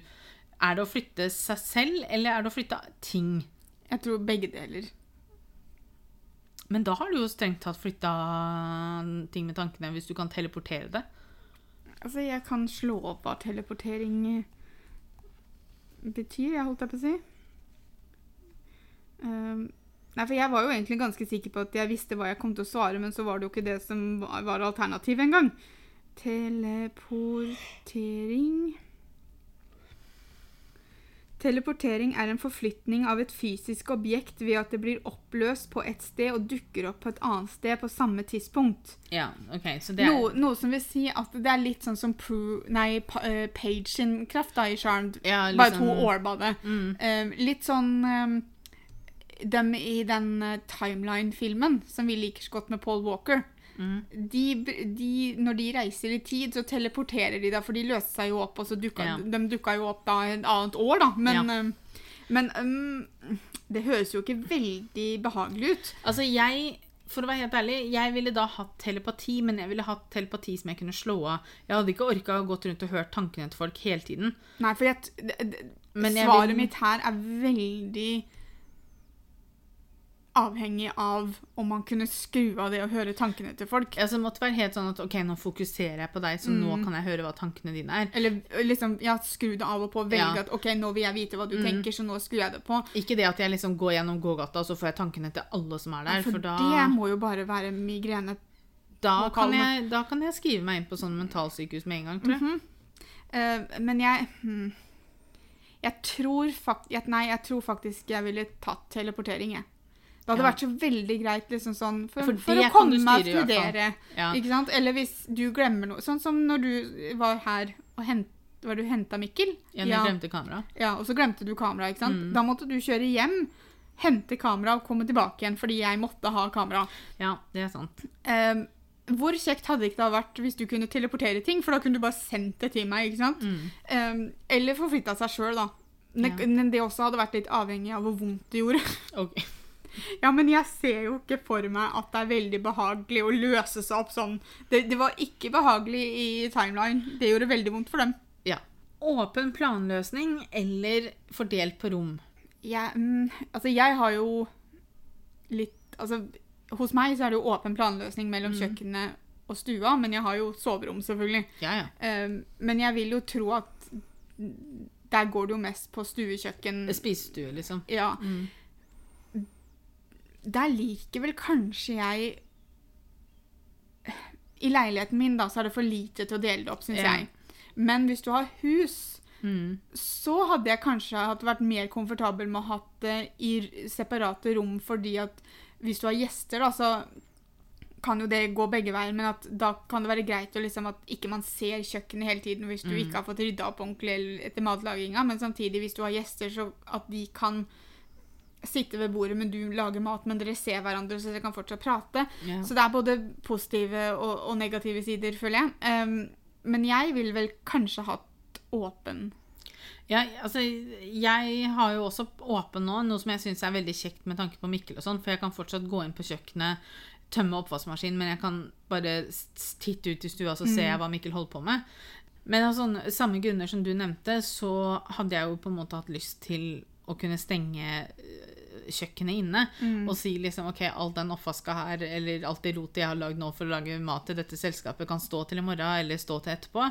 Speaker 2: Er det å flytte seg selv, eller er det å flytte ting?
Speaker 1: Jeg tror begge deler.
Speaker 2: Men da har du jo strengt tatt flytta ting med tankene, hvis du kan teleportere det.
Speaker 1: Altså, jeg kan slå opp hva teleportering eh, betyr, jeg holdt jeg på å si. Um, nei, for jeg var jo egentlig ganske sikker på at jeg visste hva jeg kom til å svare, men så var det jo ikke det som var, alternativet engang. Teleportering Teleportering er en forflytning av et fysisk objekt ved at det blir oppløst på et sted og dukker opp på et annet sted på samme tidspunkt.
Speaker 2: Ja, ok, så det er
Speaker 1: Noe, noe som vil si at det er litt sånn som Prue, nei, Pa- eh, Page sin kraft da, i Charmed.
Speaker 2: ja,
Speaker 1: Bare
Speaker 2: to
Speaker 1: to årbade.
Speaker 2: Mm.
Speaker 1: Um, litt sånn um, Dem i den uh, Timeline-filmen som vi liker så godt med Paul Walker.
Speaker 2: Mm.
Speaker 1: De, de, når de reiser i tid, så teleporterer de da, for de løste seg jo opp, og så dukka
Speaker 2: Ja.
Speaker 1: de dukka jo opp da et annet år, da. Men,
Speaker 2: Ja.
Speaker 1: men um, det høres jo ikke veldig behagelig ut.
Speaker 2: Altså, jeg For å være helt ærlig, jeg ville da hatt telepati, men jeg ville hatt telepati som jeg kunne slå av. Jeg hadde ikke orka å gått rundt og hørt tankene til folk hele tiden.
Speaker 1: Nei, for jeg, det- det- svaret
Speaker 2: vil-
Speaker 1: mitt her er veldig avhengig av om man kunne skru av det og høre tankene til folk.
Speaker 2: Altså, det måtte være helt sånn at ok, nå fokuserer jeg på deg, så nå
Speaker 1: Mm.
Speaker 2: kan jeg høre hva tankene dine er.
Speaker 1: Eller liksom, ja, skru det av og på. Velge
Speaker 2: Ja. Mm.
Speaker 1: at ok, nå vil jeg vite hva du tenker, så nå skrur jeg det på.
Speaker 2: Ikke det at jeg liksom går gjennom gågata, og så får jeg tankene til alle som er der.
Speaker 1: for
Speaker 2: For da,
Speaker 1: det må jo bare være migrene.
Speaker 2: da, kan jeg, da kan jeg skrive meg inn på sånn mentalsykehus med en gang, tror jeg.
Speaker 1: Mm -hmm. uh, men jeg hmm, Jeg tror faktisk Nei, jeg tror faktisk jeg ville tatt teleportering, jeg. Det hadde
Speaker 2: Ja.
Speaker 1: vært så veldig greit liksom sånn for,
Speaker 2: For
Speaker 1: for, å komme meg og studere.
Speaker 2: Ja.
Speaker 1: Ikke sant? Eller hvis du glemmer noe. Sånn som når du var her og hent, var du henta Mikkel.
Speaker 2: Ja, du glemte kamera.
Speaker 1: ja, og så glemte du kamera, ikke sant.
Speaker 2: Mm.
Speaker 1: Da måtte du kjøre hjem, hente kamera og komme tilbake igjen fordi jeg måtte ha kamera.
Speaker 2: Ja, det er sant.
Speaker 1: Um, hvor kjekt hadde ikke det vært hvis du kunne teleportere ting, for da kunne du bare sendt det til meg, ikke sant?
Speaker 2: Mm.
Speaker 1: Um, eller forflytta seg sjøl, da. Men,
Speaker 2: Ja.
Speaker 1: men det også hadde vært litt avhengig av hvor vondt det gjorde.
Speaker 2: Ok.
Speaker 1: Ja, men jeg ser jo ikke for meg at det er veldig behagelig å løse seg opp sånn. Det, det var ikke behagelig i Timeline. Det gjorde veldig vondt for dem.
Speaker 2: Ja. Åpen planløsning eller fordelt på rom.
Speaker 1: Jeg, mm, altså, jeg har jo litt Altså, hos meg så er det jo åpen planløsning mellom kjøkkenet og stua, men jeg har jo soverom, selvfølgelig.
Speaker 2: Ja, ja.
Speaker 1: Um, men jeg vil jo tro at der går det jo mest på stuekjøkken.
Speaker 2: Spisestue, liksom.
Speaker 1: Ja.
Speaker 2: Mm.
Speaker 1: Der liker vel kanskje jeg I leiligheten min da, så er det for lite til å dele det opp, syns
Speaker 2: Ja.
Speaker 1: jeg. Men hvis du har hus,
Speaker 2: Mm.
Speaker 1: så hadde jeg kanskje vært mer komfortabel med å ha det i separate rom, fordi at hvis du har gjester, da, så kan jo det gå begge veier, men at da kan det være greit liksom at ikke man ser kjøkkenet hele tiden hvis du
Speaker 2: Mm.
Speaker 1: ikke har fått rydda opp ordentlig etter matlaginga, men samtidig hvis du har gjester, så at de kan sitte ved bordet, men du lager mat, men dere ser hverandre, så dere kan fortsatt prate.
Speaker 2: Ja.
Speaker 1: Så det er både positive og, og negative sider, føler jeg. Um, men jeg vil vel kanskje hatt åpen
Speaker 2: Ja, altså, jeg har jo også åpen nå, noe som jeg syns er veldig kjekt med tanke på Mikkel og sånn, for jeg kan fortsatt gå inn på kjøkkenet, tømme oppvaskmaskinen, men jeg kan bare titte ut i stua, så ser jeg hva Mikkel holder på med. Men av altså, samme grunner som du nevnte, så hadde jeg jo på en måte hatt lyst til å kunne stenge øh, kjøkkenet inne og si liksom OK, all den oppvaska her, eller alt det rotet jeg har lagd nå for å lage mat til dette selskapet, kan stå til i morgen eller stå til etterpå.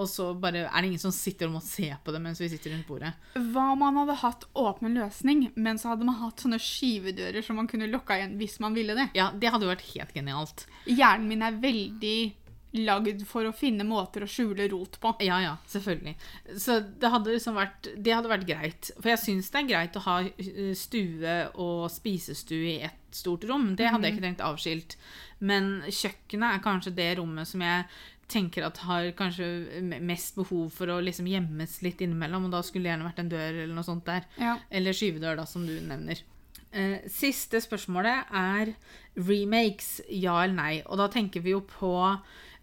Speaker 2: Og så bare er det ingen som sitter og må se på det mens vi sitter rundt bordet.
Speaker 1: Hva om man hadde hatt åpen løsning, men så hadde man hatt sånne skyvedører som man kunne lukka igjen hvis man ville det?
Speaker 2: Ja, det hadde jo vært helt genialt.
Speaker 1: Hjernen min er veldig lagd for å finne måter å skjule rot på.
Speaker 2: Ja, ja, selvfølgelig. Så det hadde liksom vært Det hadde vært greit. For jeg syns det er greit å ha eh, stue og spisestue i ett stort rom. Det hadde jeg ikke tenkt avskilt. Men kjøkkenet er kanskje det rommet som jeg tenker at har kanskje mest behov for å liksom gjemmes litt innimellom, og da skulle det gjerne vært en dør eller noe sånt der.
Speaker 1: Ja.
Speaker 2: Eller skyvedør, da, som du nevner. Eh, siste spørsmålet er remakes, ja eller nei. Og da tenker vi jo på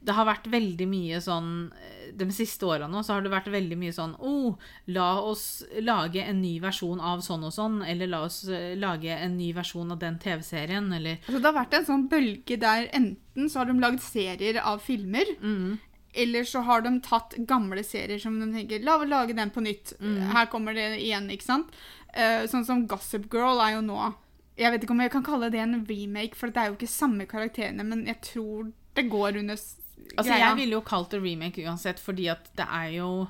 Speaker 2: Det har vært veldig mye sånn eh, De siste åra nå så har det vært veldig mye sånn oh, la oss lage en ny versjon av sånn og sånn, eller la oss eh, lage en ny versjon av den TV-serien, eller
Speaker 1: Altså, det har vært en sånn bølge der enten så har de lagd serier av filmer,
Speaker 2: mm,
Speaker 1: eller så har de tatt gamle serier som de tenker La oss lage den på nytt.
Speaker 2: Mm.
Speaker 1: Her kommer det igjen, ikke sant? Eh, sånn som Gossip Girl er jo nå Jeg vet ikke om jeg kan kalle det en remake, for det er jo ikke samme karakterene, men jeg tror det går under
Speaker 2: Altså, jeg ville jo kalt det remake uansett, fordi at det er jo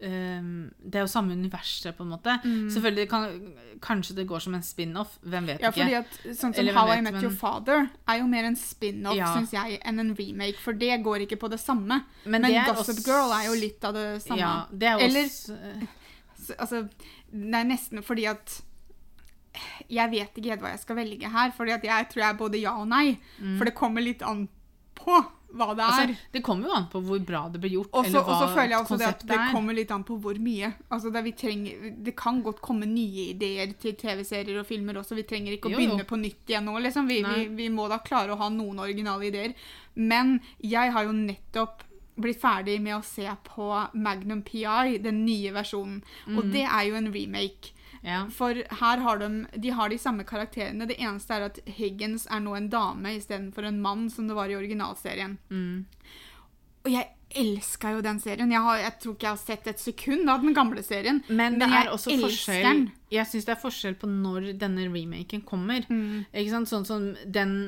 Speaker 2: um, Det er jo samme universet, på en måte. Selvfølgelig kan, Kanskje det går som en spin-off. Hvem vet
Speaker 1: Mm. Ja,
Speaker 2: ikke.
Speaker 1: fordi at sånn som
Speaker 2: Eller
Speaker 1: How I Met Your Father er jo mer en spin-off,
Speaker 2: Ja.
Speaker 1: synes jeg, enn en remake, for det går ikke på det samme.
Speaker 2: Men
Speaker 1: Men,
Speaker 2: det
Speaker 1: Gossip
Speaker 2: også-
Speaker 1: Girl er jo litt av det samme.
Speaker 2: Ja, det er også,
Speaker 1: Eller-
Speaker 2: eh,
Speaker 1: Altså, Det er nesten fordi at Jeg vet ikke helt hva jeg skal velge her, at jeg tror jeg er både ja og nei. For det kommer litt an på hva det er.
Speaker 2: Mm. Altså, det kommer jo an på hvor bra det blir gjort,
Speaker 1: Og så
Speaker 2: eller
Speaker 1: og så føler jeg også det at det
Speaker 2: er.
Speaker 1: kommer litt an på hvor mye. Altså det, vi trenger, det kan godt komme nye ideer til TV-serier og filmer også. Vi trenger ikke å
Speaker 2: Jo, jo.
Speaker 1: begynne på nytt igjen nå. Liksom. Vi, vi, vi må da klare å ha noen originale ideer. Men jeg har jo nettopp blitt ferdig med å se på Magnum PI, den nye versjonen. Og
Speaker 2: Mm.
Speaker 1: det er jo en remake.
Speaker 2: Ja.
Speaker 1: For her har de, de har de samme karakterene. Det eneste er at Higgins er nå en dame istedenfor en mann, som det var i originalserien.
Speaker 2: Mm.
Speaker 1: Og jeg elska jo den serien. Jeg, har, jeg tror ikke jeg har sett et sekund av den gamle serien.
Speaker 2: Men det
Speaker 1: jeg
Speaker 2: er også forskjell
Speaker 1: den.
Speaker 2: Jeg syns det er forskjell på når denne remaken kommer.
Speaker 1: Mm.
Speaker 2: Ikke sant? Sånn som den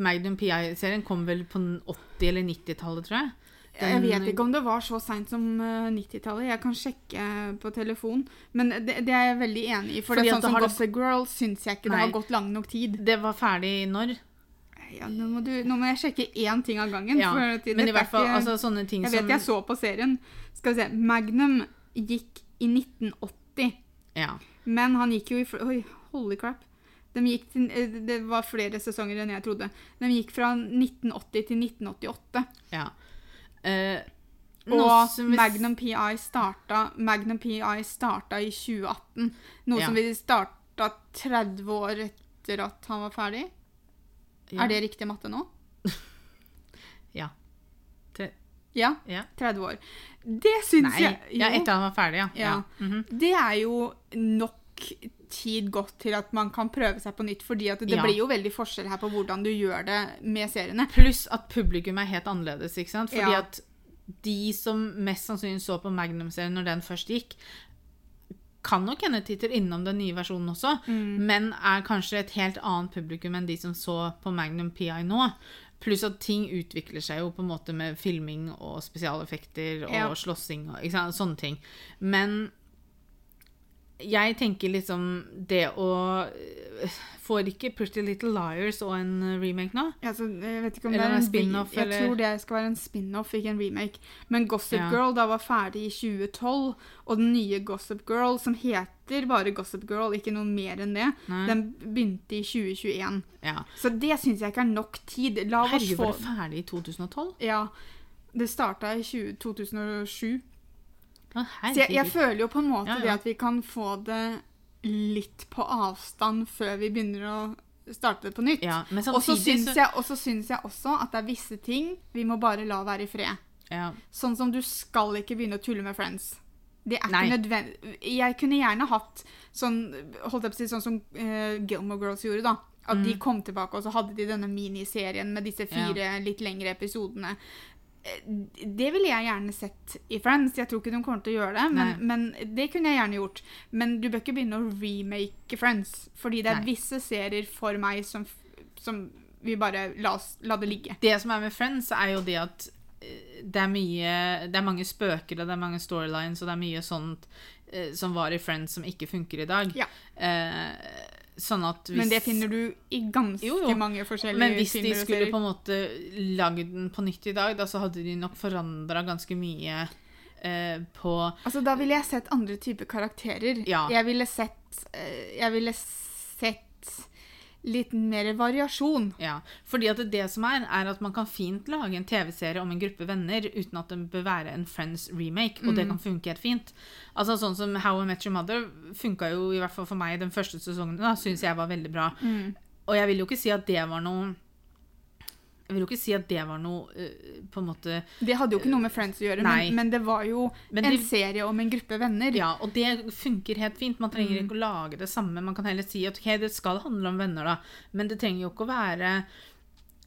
Speaker 2: Magnum PI-serien kom vel på 80- eller 90-tallet, tror jeg.
Speaker 1: Jeg vet ikke om det var så seint som eh, 90-tallet. Jeg kan sjekke på telefon. Men det, det er jeg veldig enig i. For
Speaker 2: Fordi
Speaker 1: det er sånn som
Speaker 2: har det-
Speaker 1: Gossip Girl syns jeg ikke det har gått lang nok tid.
Speaker 2: Det var ferdig når?
Speaker 1: Ja, nå, må du, nå må jeg sjekke én ting av gangen.
Speaker 2: Ja,
Speaker 1: for at
Speaker 2: men i hvert fall
Speaker 1: ikke-
Speaker 2: altså, sånne ting
Speaker 1: Jeg
Speaker 2: som
Speaker 1: vet jeg så på serien. Skal vi se. Magnum gikk i 1980.
Speaker 2: Ja.
Speaker 1: Men han gikk jo i Oi, holy crap. De til, eh, det var flere sesonger enn jeg trodde. De gikk fra 1980 til 1988.
Speaker 2: ja. Eh,
Speaker 1: Og
Speaker 2: som vi-
Speaker 1: Magnum PI starta Magnum PI starta i 2018. Noe
Speaker 2: Ja.
Speaker 1: som vi starta 30 år etter at han var ferdig.
Speaker 2: ja.
Speaker 1: Er det riktig matte nå?
Speaker 2: Ja. Tre,
Speaker 1: Ja,
Speaker 2: ja.
Speaker 1: 30 år. Det syns
Speaker 2: Nei.
Speaker 1: jeg
Speaker 2: Ja, etter han var ferdig, ja.
Speaker 1: Ja.
Speaker 2: Mhm.
Speaker 1: Det er jo nok tid gått til at man kan prøve seg på nytt, fordi at det
Speaker 2: Ja.
Speaker 1: blir jo veldig forskjell her på hvordan du gjør det med seriene.
Speaker 2: Pluss at publikum er helt annerledes, ikke sant? Fordi
Speaker 1: Ja.
Speaker 2: at de som mest sannsynlig så på Magnum-serien når den først gikk, kan nok hende titter innom den nye versjonen også,
Speaker 1: Mm.
Speaker 2: men er kanskje et helt annet publikum enn de som så på Magnum PI nå. Pluss at ting utvikler seg jo på en måte med filming og spesialeffekter og
Speaker 1: Ja.
Speaker 2: slåssing og sånne ting. Men jeg tenker liksom det å Får ikke Pretty Little Liars og en remake nå?
Speaker 1: Altså, jeg vet ikke om
Speaker 2: Eller
Speaker 1: det er
Speaker 2: en spin-off,
Speaker 1: Jeg
Speaker 2: eller-
Speaker 1: tror det skal være en spin-off, ikke en remake. Men Gossip
Speaker 2: Ja.
Speaker 1: Girl da var ferdig i 2012, og den nye Gossip Girl, som heter bare Gossip Girl, ikke noe mer enn det,
Speaker 2: Nei.
Speaker 1: den begynte i 2021.
Speaker 2: Ja.
Speaker 1: Så det syns jeg ikke er nok tid. La oss
Speaker 2: Herregud,
Speaker 1: få
Speaker 2: var det ferdig i 2012?
Speaker 1: Ja. Det starta i 20, 2007.
Speaker 2: Å,
Speaker 1: Så jeg, jeg føler jo på en måte
Speaker 2: Ja, ja.
Speaker 1: det at vi kan få det litt på avstand før vi begynner å starte det på nytt.
Speaker 2: Ja, men
Speaker 1: Og så
Speaker 2: samtidig
Speaker 1: syns jeg, og så syns jeg også at det er visse ting vi må bare la være i fred.
Speaker 2: ja.
Speaker 1: Sånn som du skal ikke begynne å tulle med Friends. Det er
Speaker 2: Nei.
Speaker 1: ikke nødvendig Jeg kunne gjerne hatt sånn holdt jeg på å si, sånn som eh, Gilmore Girls gjorde, da. At
Speaker 2: Mm.
Speaker 1: de kom tilbake, og så hadde de denne miniserien med disse fire litt lengre episodene. Eh, Det ville jeg gjerne sett i Friends. Jeg tror ikke de kommer til å gjøre det, men, men det kunne jeg gjerne gjort. Men du bør ikke begynne å remake Friends, fordi det er
Speaker 2: Nei.
Speaker 1: visse serier for meg som, som vi bare la, oss, la det ligge.
Speaker 2: Det som er med Friends, er jo det at eh, det er mye Det er mange spøker, og det er mange storylines, og det er mye sånt eh, som var i Friends som ikke funker i dag.
Speaker 1: Ja.
Speaker 2: Eh, sånn at hvis
Speaker 1: Men det finner du i ganske
Speaker 2: Jo, jo.
Speaker 1: mange forskjellige
Speaker 2: Men hvis de
Speaker 1: filmer
Speaker 2: skulle på en måte lagd den på nytt i dag, da så hadde de nok forandra ganske mye eh, på
Speaker 1: Altså, da ville jeg sett andre typer karakterer.
Speaker 2: Ja.
Speaker 1: Jeg ville sett eh, Jeg ville sett litt mer variasjon.
Speaker 2: Ja, fordi at det som er, er at man kan fint lage en TV-serie om en gruppe venner uten at det bør være en Friends remake, og
Speaker 1: Mm.
Speaker 2: det kan funke helt fint. Altså sånn som How I Met Your Mother funka jo i hvert fall for meg den første sesongen, da, syns jeg var veldig bra.
Speaker 1: Mm.
Speaker 2: Og jeg vil jo ikke si at det var noe Jeg vil jo ikke si at det var noe eh, på en måte
Speaker 1: Det hadde jo ikke noe med Friends å gjøre, men, men det var jo
Speaker 2: Men
Speaker 1: en serie om en gruppe venner.
Speaker 2: Ja, og det funker helt fint. Man trenger
Speaker 1: Mm.
Speaker 2: ikke å lage det samme. Man kan heller si at ok, det skal handle om venner, da, men det trenger jo ikke å være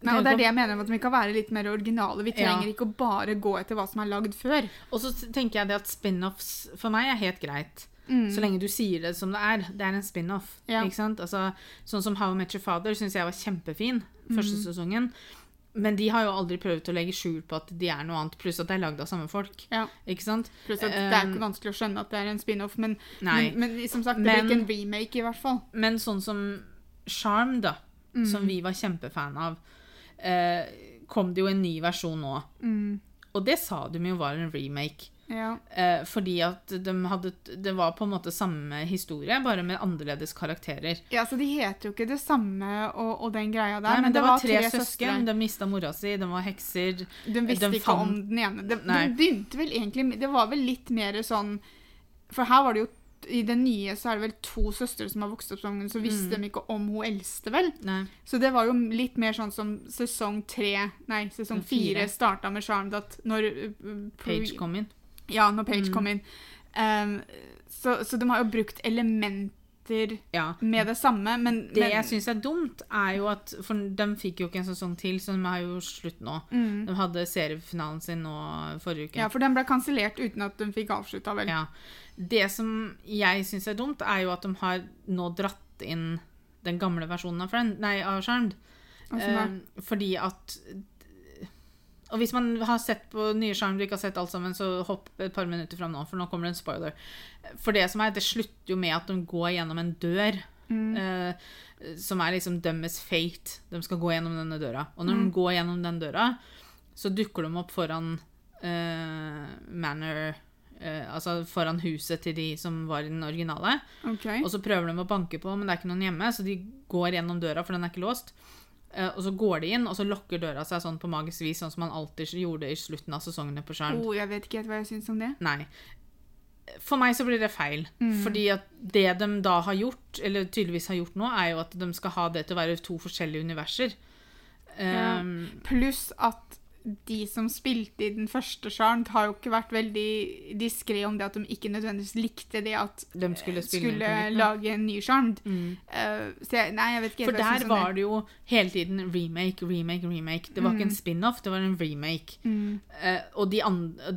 Speaker 1: Nei, og det er det jeg mener med at vi kan være litt mer originale. Vi
Speaker 2: Ja.
Speaker 1: trenger ikke å bare gå etter hva som er lagd før.
Speaker 2: Og så tenker jeg det at spin-offs for meg er helt greit.
Speaker 1: Mm.
Speaker 2: Så lenge du sier det som det er. Det er en spin-off.
Speaker 1: Ja.
Speaker 2: Altså, sånn som How I Met Your Father syns jeg var kjempefin første
Speaker 1: Mm.
Speaker 2: sesongen. Men de har jo aldri prøvd å legge skjul på at de er noe annet, pluss at det er lagd av samme folk.
Speaker 1: Ja.
Speaker 2: Ikke sant?
Speaker 1: Pluss at det er ikke vanskelig å skjønne at det er en spin-off, men, men, men som sagt, det
Speaker 2: Men-
Speaker 1: blir ikke en remake i hvert fall.
Speaker 2: Men sånn som Charm, da,
Speaker 1: Mm.
Speaker 2: som vi var kjempefan av, eh, kom det jo en ny versjon nå.
Speaker 1: Mm.
Speaker 2: Og det sa de jo var en remake.
Speaker 1: Ja.
Speaker 2: Eh, fordi at de hadde Det var på en måte samme historie, bare med annerledes karakterer.
Speaker 1: ja, så de heter jo ikke det samme og, og den greia der,
Speaker 2: Nei, men det var tre
Speaker 1: tre,
Speaker 2: søsken. De mista mora si, de var hekser.
Speaker 1: De visste
Speaker 2: de
Speaker 1: ikke
Speaker 2: fant-
Speaker 1: om den ene. Det, de, begynte vel egentlig Det var vel litt mer sånn For her var det jo I det nye så er det vel to søstre som har vokst opp sammen, så visste
Speaker 2: Mm.
Speaker 1: de ikke om hun eldste, vel.
Speaker 2: Nei.
Speaker 1: Så det var jo litt mer sånn som sesong tre Nei, sesong
Speaker 2: fire.
Speaker 1: starta med Charmed at når uh,
Speaker 2: Page kom inn.
Speaker 1: Ja, når Page
Speaker 2: Mm.
Speaker 1: kom inn. Um, så, så de har jo brukt elementer
Speaker 2: Ja.
Speaker 1: med det samme, men,
Speaker 2: Det
Speaker 1: men
Speaker 2: jeg syns er dumt, er jo at For de fikk jo ikke en sesong til, så de har jo slutt nå.
Speaker 1: mm.
Speaker 2: De hadde seriefinalen sin nå forrige uke.
Speaker 1: Ja, for den ble kansellert uten at de fikk avslutta, vel.
Speaker 2: Ja. Det som jeg syns er dumt, er jo at de har nå dratt inn den gamle versjonen av, Friend, nei, av Charmed. Eh, fordi at Og hvis man har sett på nye skjerm, du ikke har sett alt sammen, så hopp et par minutter fram nå, for nå kommer det en spoiler. For det som er, det slutter jo med at de går gjennom en dør.
Speaker 1: Mm.
Speaker 2: eh, som er liksom dømmes fate. De skal gå gjennom denne døra. Og når
Speaker 1: Mm.
Speaker 2: de går gjennom den døra, så dukker de opp foran eh, Manor eh, Altså foran huset til de som var i den originale.
Speaker 1: Okay.
Speaker 2: Og så prøver de å banke på, men det er ikke noen hjemme, så de går gjennom døra, for den er ikke låst. Eh, og så går de inn, og så lukker døra seg sånn på magisk vis, sånn som man alltid gjorde i slutten av sesongene på Charmed.
Speaker 1: Oh, jeg vet ikke helt hva jeg syns om det.
Speaker 2: Nei. For meg så blir det feil.
Speaker 1: Mm.
Speaker 2: Fordi at det de da har gjort, eller tydeligvis har gjort nå, er jo at de skal ha det til å være to forskjellige universer.
Speaker 1: Ja.
Speaker 2: Um,
Speaker 1: Pluss at de som spilte i den første Charmed, har jo ikke vært veldig diskré om det at de ikke nødvendigvis likte det at
Speaker 2: de skulle
Speaker 1: skulle
Speaker 2: nytt nå.
Speaker 1: lage en ny Charmed.
Speaker 2: Mm.
Speaker 1: Uh, så jeg, nei, jeg vet ikke
Speaker 2: For der
Speaker 1: sånn
Speaker 2: var det jo hele tiden remake, remake, remake. Det var ikke en spin-off, det var en remake.
Speaker 1: Mm.
Speaker 2: Uh, og de,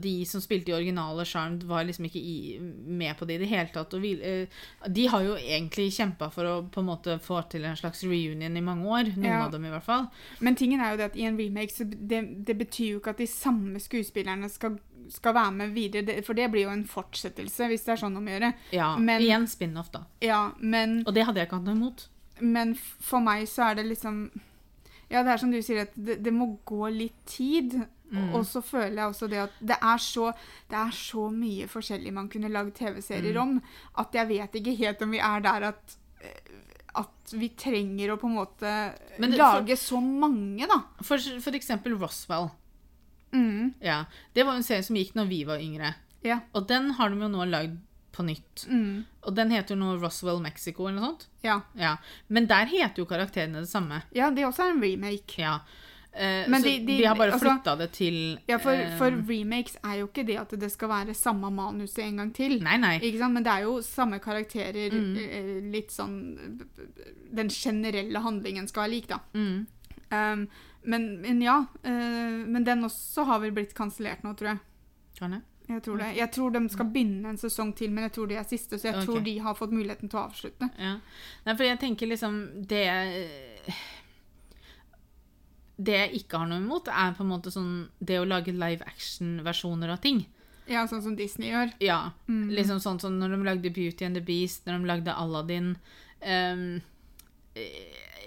Speaker 2: de som spilte i originale Charmed, var liksom ikke i, med på det i det hele tatt. Vil, eh, de har jo egentlig kjempa for å på en måte få til en slags reunion i mange år. Noen
Speaker 1: Ja.
Speaker 2: av dem, i hvert fall.
Speaker 1: Men tingen er jo det at i en remake så det, det betyr jo ikke at de samme skuespillerne skal, skal være med videre, det, for det blir jo en fortsettelse, hvis det er sånn om å gjøre.
Speaker 2: Ja,
Speaker 1: Men-
Speaker 2: Igjen spin-off, da.
Speaker 1: Ja, men,
Speaker 2: Og det hadde jeg ikke hatt noe imot.
Speaker 1: men for meg så er det liksom Ja, det er som du sier, at det, det må gå litt tid.
Speaker 2: Mm.
Speaker 1: Og så føler jeg også det at det er så, det er så mye forskjellig man kunne lagd TV-serier
Speaker 2: Mm.
Speaker 1: om, at jeg vet ikke helt om vi er der at eh, at vi trenger å på en måte
Speaker 2: det-
Speaker 1: lage så mange, da.
Speaker 2: For, for eksempel Roswell.
Speaker 1: Mm,
Speaker 2: Ja, Det var en serie som gikk når vi var yngre.
Speaker 1: ja.
Speaker 2: Og den har de jo nå lagd på nytt.
Speaker 1: Mm,
Speaker 2: Og den heter jo nå Roswell Mexico eller noe sånt.
Speaker 1: ja.
Speaker 2: Ja. Men der heter jo karakterene det samme.
Speaker 1: Ja, det også er en remake.
Speaker 2: Ja. Eh,
Speaker 1: Men
Speaker 2: så
Speaker 1: de-
Speaker 2: de,
Speaker 1: de-
Speaker 2: har bare
Speaker 1: altså-
Speaker 2: det til
Speaker 1: Ja, for,
Speaker 2: eh,
Speaker 1: for remakes er jo ikke det at det skal være samme manuset en gang til.
Speaker 2: Nei, nei.
Speaker 1: Ikke sant? Men det er jo samme karakterer,
Speaker 2: Mm.
Speaker 1: eh, litt sånn Den generelle handlingen skal være lik, da.
Speaker 2: Mm.
Speaker 1: Um, men, men ja. Uh, men den også har vel blitt kansellert nå, tror jeg.
Speaker 2: Kan jeg?
Speaker 1: Jeg tror det. Jeg tror de skal begynne en sesong til, men jeg tror det er siste, så jeg
Speaker 2: okay.
Speaker 1: tror de har fått muligheten til å avslutte.
Speaker 2: Ja. Nei, for jeg tenker liksom Det Det jeg ikke har noe imot, er på en måte sånn det å lage live action-versjoner av ting.
Speaker 1: Ja, sånn som Disney gjør.
Speaker 2: Ja.
Speaker 1: Mm.
Speaker 2: Liksom sånn som når de lagde Beauty and the Beast, når de lagde Aladdin. Eh,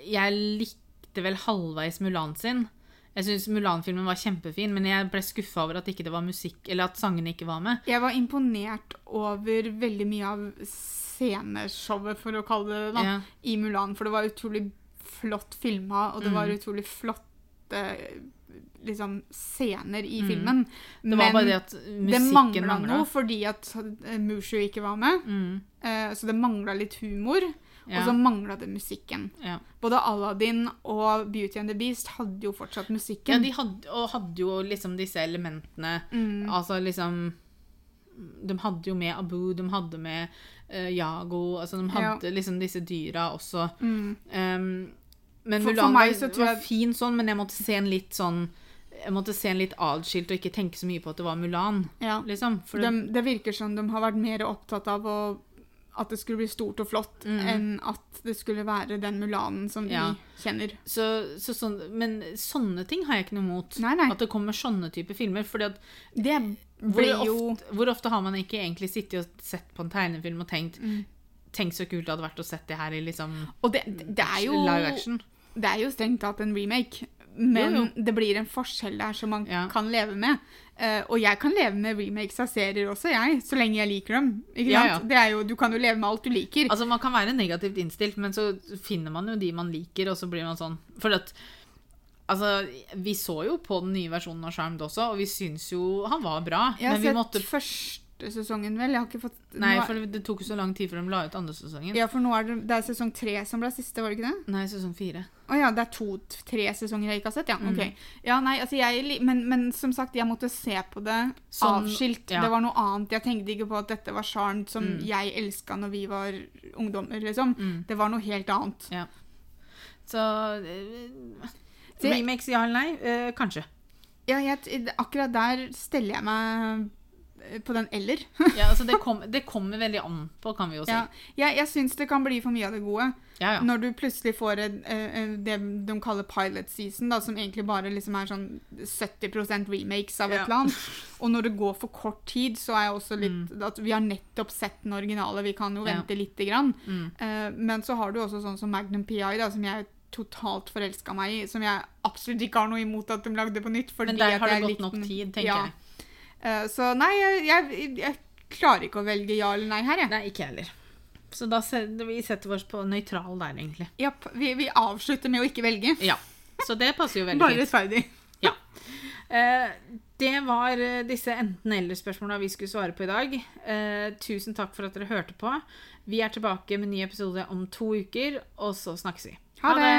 Speaker 2: jeg likte vel halvveis Mulan sin. Jeg syns Mulan-filmen var kjempefin, men jeg ble skuffa over at ikke det var musikk, eller at sangene ikke var med.
Speaker 1: Jeg var imponert over veldig mye av sceneshowet, for å kalle det det,
Speaker 2: Ja.
Speaker 1: i Mulan. For det var utrolig flott filma, og det var
Speaker 2: Mm.
Speaker 1: utrolig flotte liksom, scener i
Speaker 2: Mm.
Speaker 1: filmen.
Speaker 2: Det var bare det at
Speaker 1: det mangla
Speaker 2: mangla.
Speaker 1: noe fordi at Mushu ikke var med.
Speaker 2: Mm,
Speaker 1: eh, så det mangla litt humor, og så mangla det musikken.
Speaker 2: ja.
Speaker 1: Både Aladdin og Beauty and the Beast hadde jo fortsatt
Speaker 2: ja,
Speaker 1: musikken.
Speaker 2: de hadde, og hadde jo liksom disse elementene
Speaker 1: mm.
Speaker 2: Altså liksom De hadde jo med Abu, de hadde med eh, Yago altså De
Speaker 1: Ja.
Speaker 2: hadde liksom disse dyra også.
Speaker 1: Mm.
Speaker 2: Um, men
Speaker 1: For- for
Speaker 2: Mulan
Speaker 1: meg
Speaker 2: var, var fin sånn, men jeg måtte se en litt sånn Jeg måtte se en litt atskilt og ikke tenke så mye på at det var Mulan.
Speaker 1: Ja.
Speaker 2: Liksom. For det,
Speaker 1: De, det virker som de har vært mer opptatt av å, at det skulle bli stort og flott,
Speaker 2: Mm.
Speaker 1: enn at det skulle være den Mulanen som vi
Speaker 2: Ja.
Speaker 1: kjenner.
Speaker 2: så, så sånn, men sånne ting har jeg ikke noe imot. At det kommer sånne typer filmer. Fordi at
Speaker 1: Det
Speaker 2: hvor ofte, hvor ofte har man ikke egentlig sittet og sett på en tegnefilm og tenkt
Speaker 1: Mm.
Speaker 2: Tenk så kult det hadde vært å sette det her i liksom
Speaker 1: Og det, det, er jo,
Speaker 2: live action.
Speaker 1: Det er jo strengt tatt en remake, men
Speaker 2: Jo,
Speaker 1: det blir en forskjell der som man
Speaker 2: Ja.
Speaker 1: kan leve med. Uh, og jeg kan leve med remakes av serier også, jeg, så lenge jeg liker dem.
Speaker 2: Ja,
Speaker 1: er jo, du kan jo leve med alt du liker.
Speaker 2: Altså, man kan være negativt innstilt, men så finner man jo de man liker, og så blir man sånn For at Altså, vi så jo på den nye versjonen av Charmed også, og vi syns jo han var bra.
Speaker 1: jeg har
Speaker 2: men vi
Speaker 1: sett
Speaker 2: måtte
Speaker 1: første sesongen, vel. Jeg har ikke fått
Speaker 2: Nei,
Speaker 1: nå
Speaker 2: for det tok jo så lang tid før de la ut andre sesongen.
Speaker 1: Ja, for nå er det, det er sesong tre som ble siste, var det ikke det?
Speaker 2: Nei, sesong fire.
Speaker 1: Å ja, det er to-tre sesonger jeg ikke har sett, ja. Ok. Ja, nei, altså jeg, men, men som sagt, jeg måtte se på det
Speaker 2: Sånn,
Speaker 1: avskilt.
Speaker 2: ja.
Speaker 1: Det var noe annet. Jeg tenkte ikke på at dette var sjarm som
Speaker 2: Mm.
Speaker 1: jeg elska når vi var ungdommer, liksom.
Speaker 2: Mm.
Speaker 1: Det var noe helt annet.
Speaker 2: Så eh, Remakes, ja eller nei? Eh, kanskje.
Speaker 1: Ja, jeg, akkurat der steller jeg meg på den eller.
Speaker 2: Ja, altså det, kom, det kommer veldig an på, kan vi jo si.
Speaker 1: Ja, jeg jeg syns det kan bli for mye av det gode.
Speaker 2: Ja, ja.
Speaker 1: Når du plutselig får en, eh, eh, det de kaller pilot season, da, som egentlig bare liksom er sånn 70% remakes av et eller annet. Og når det går for kort tid, så er jeg også litt at Vi har nettopp sett den originale, vi kan jo
Speaker 2: Mm.
Speaker 1: Vente lite grann.
Speaker 2: Mm.
Speaker 1: Eh, men så har du også sånn som Magnum PI, da, som jeg totalt forelska meg i. Som jeg absolutt ikke har noe imot at de lagde på nytt.
Speaker 2: Men der har det gått nok tid, tenker
Speaker 1: Ja.
Speaker 2: jeg.
Speaker 1: Eh, så nei, jeg, jeg, klarer ikke å velge ja eller nei her, jeg.
Speaker 2: Nei, ikke heller. Så da setter vi setter oss på nøytral der, egentlig.
Speaker 1: Ja, vi, vi avslutter med å ikke velge.
Speaker 2: Ja. Så det passer jo veldig
Speaker 1: Bare
Speaker 2: fint.
Speaker 1: rettferdig.
Speaker 2: Eh, det var eh, disse enten-eller-spørsmåla vi skulle svare på i dag. Tusen takk for at dere hørte på. Vi er tilbake med en ny episode om to uker, og så snakkes vi.
Speaker 1: Ha det!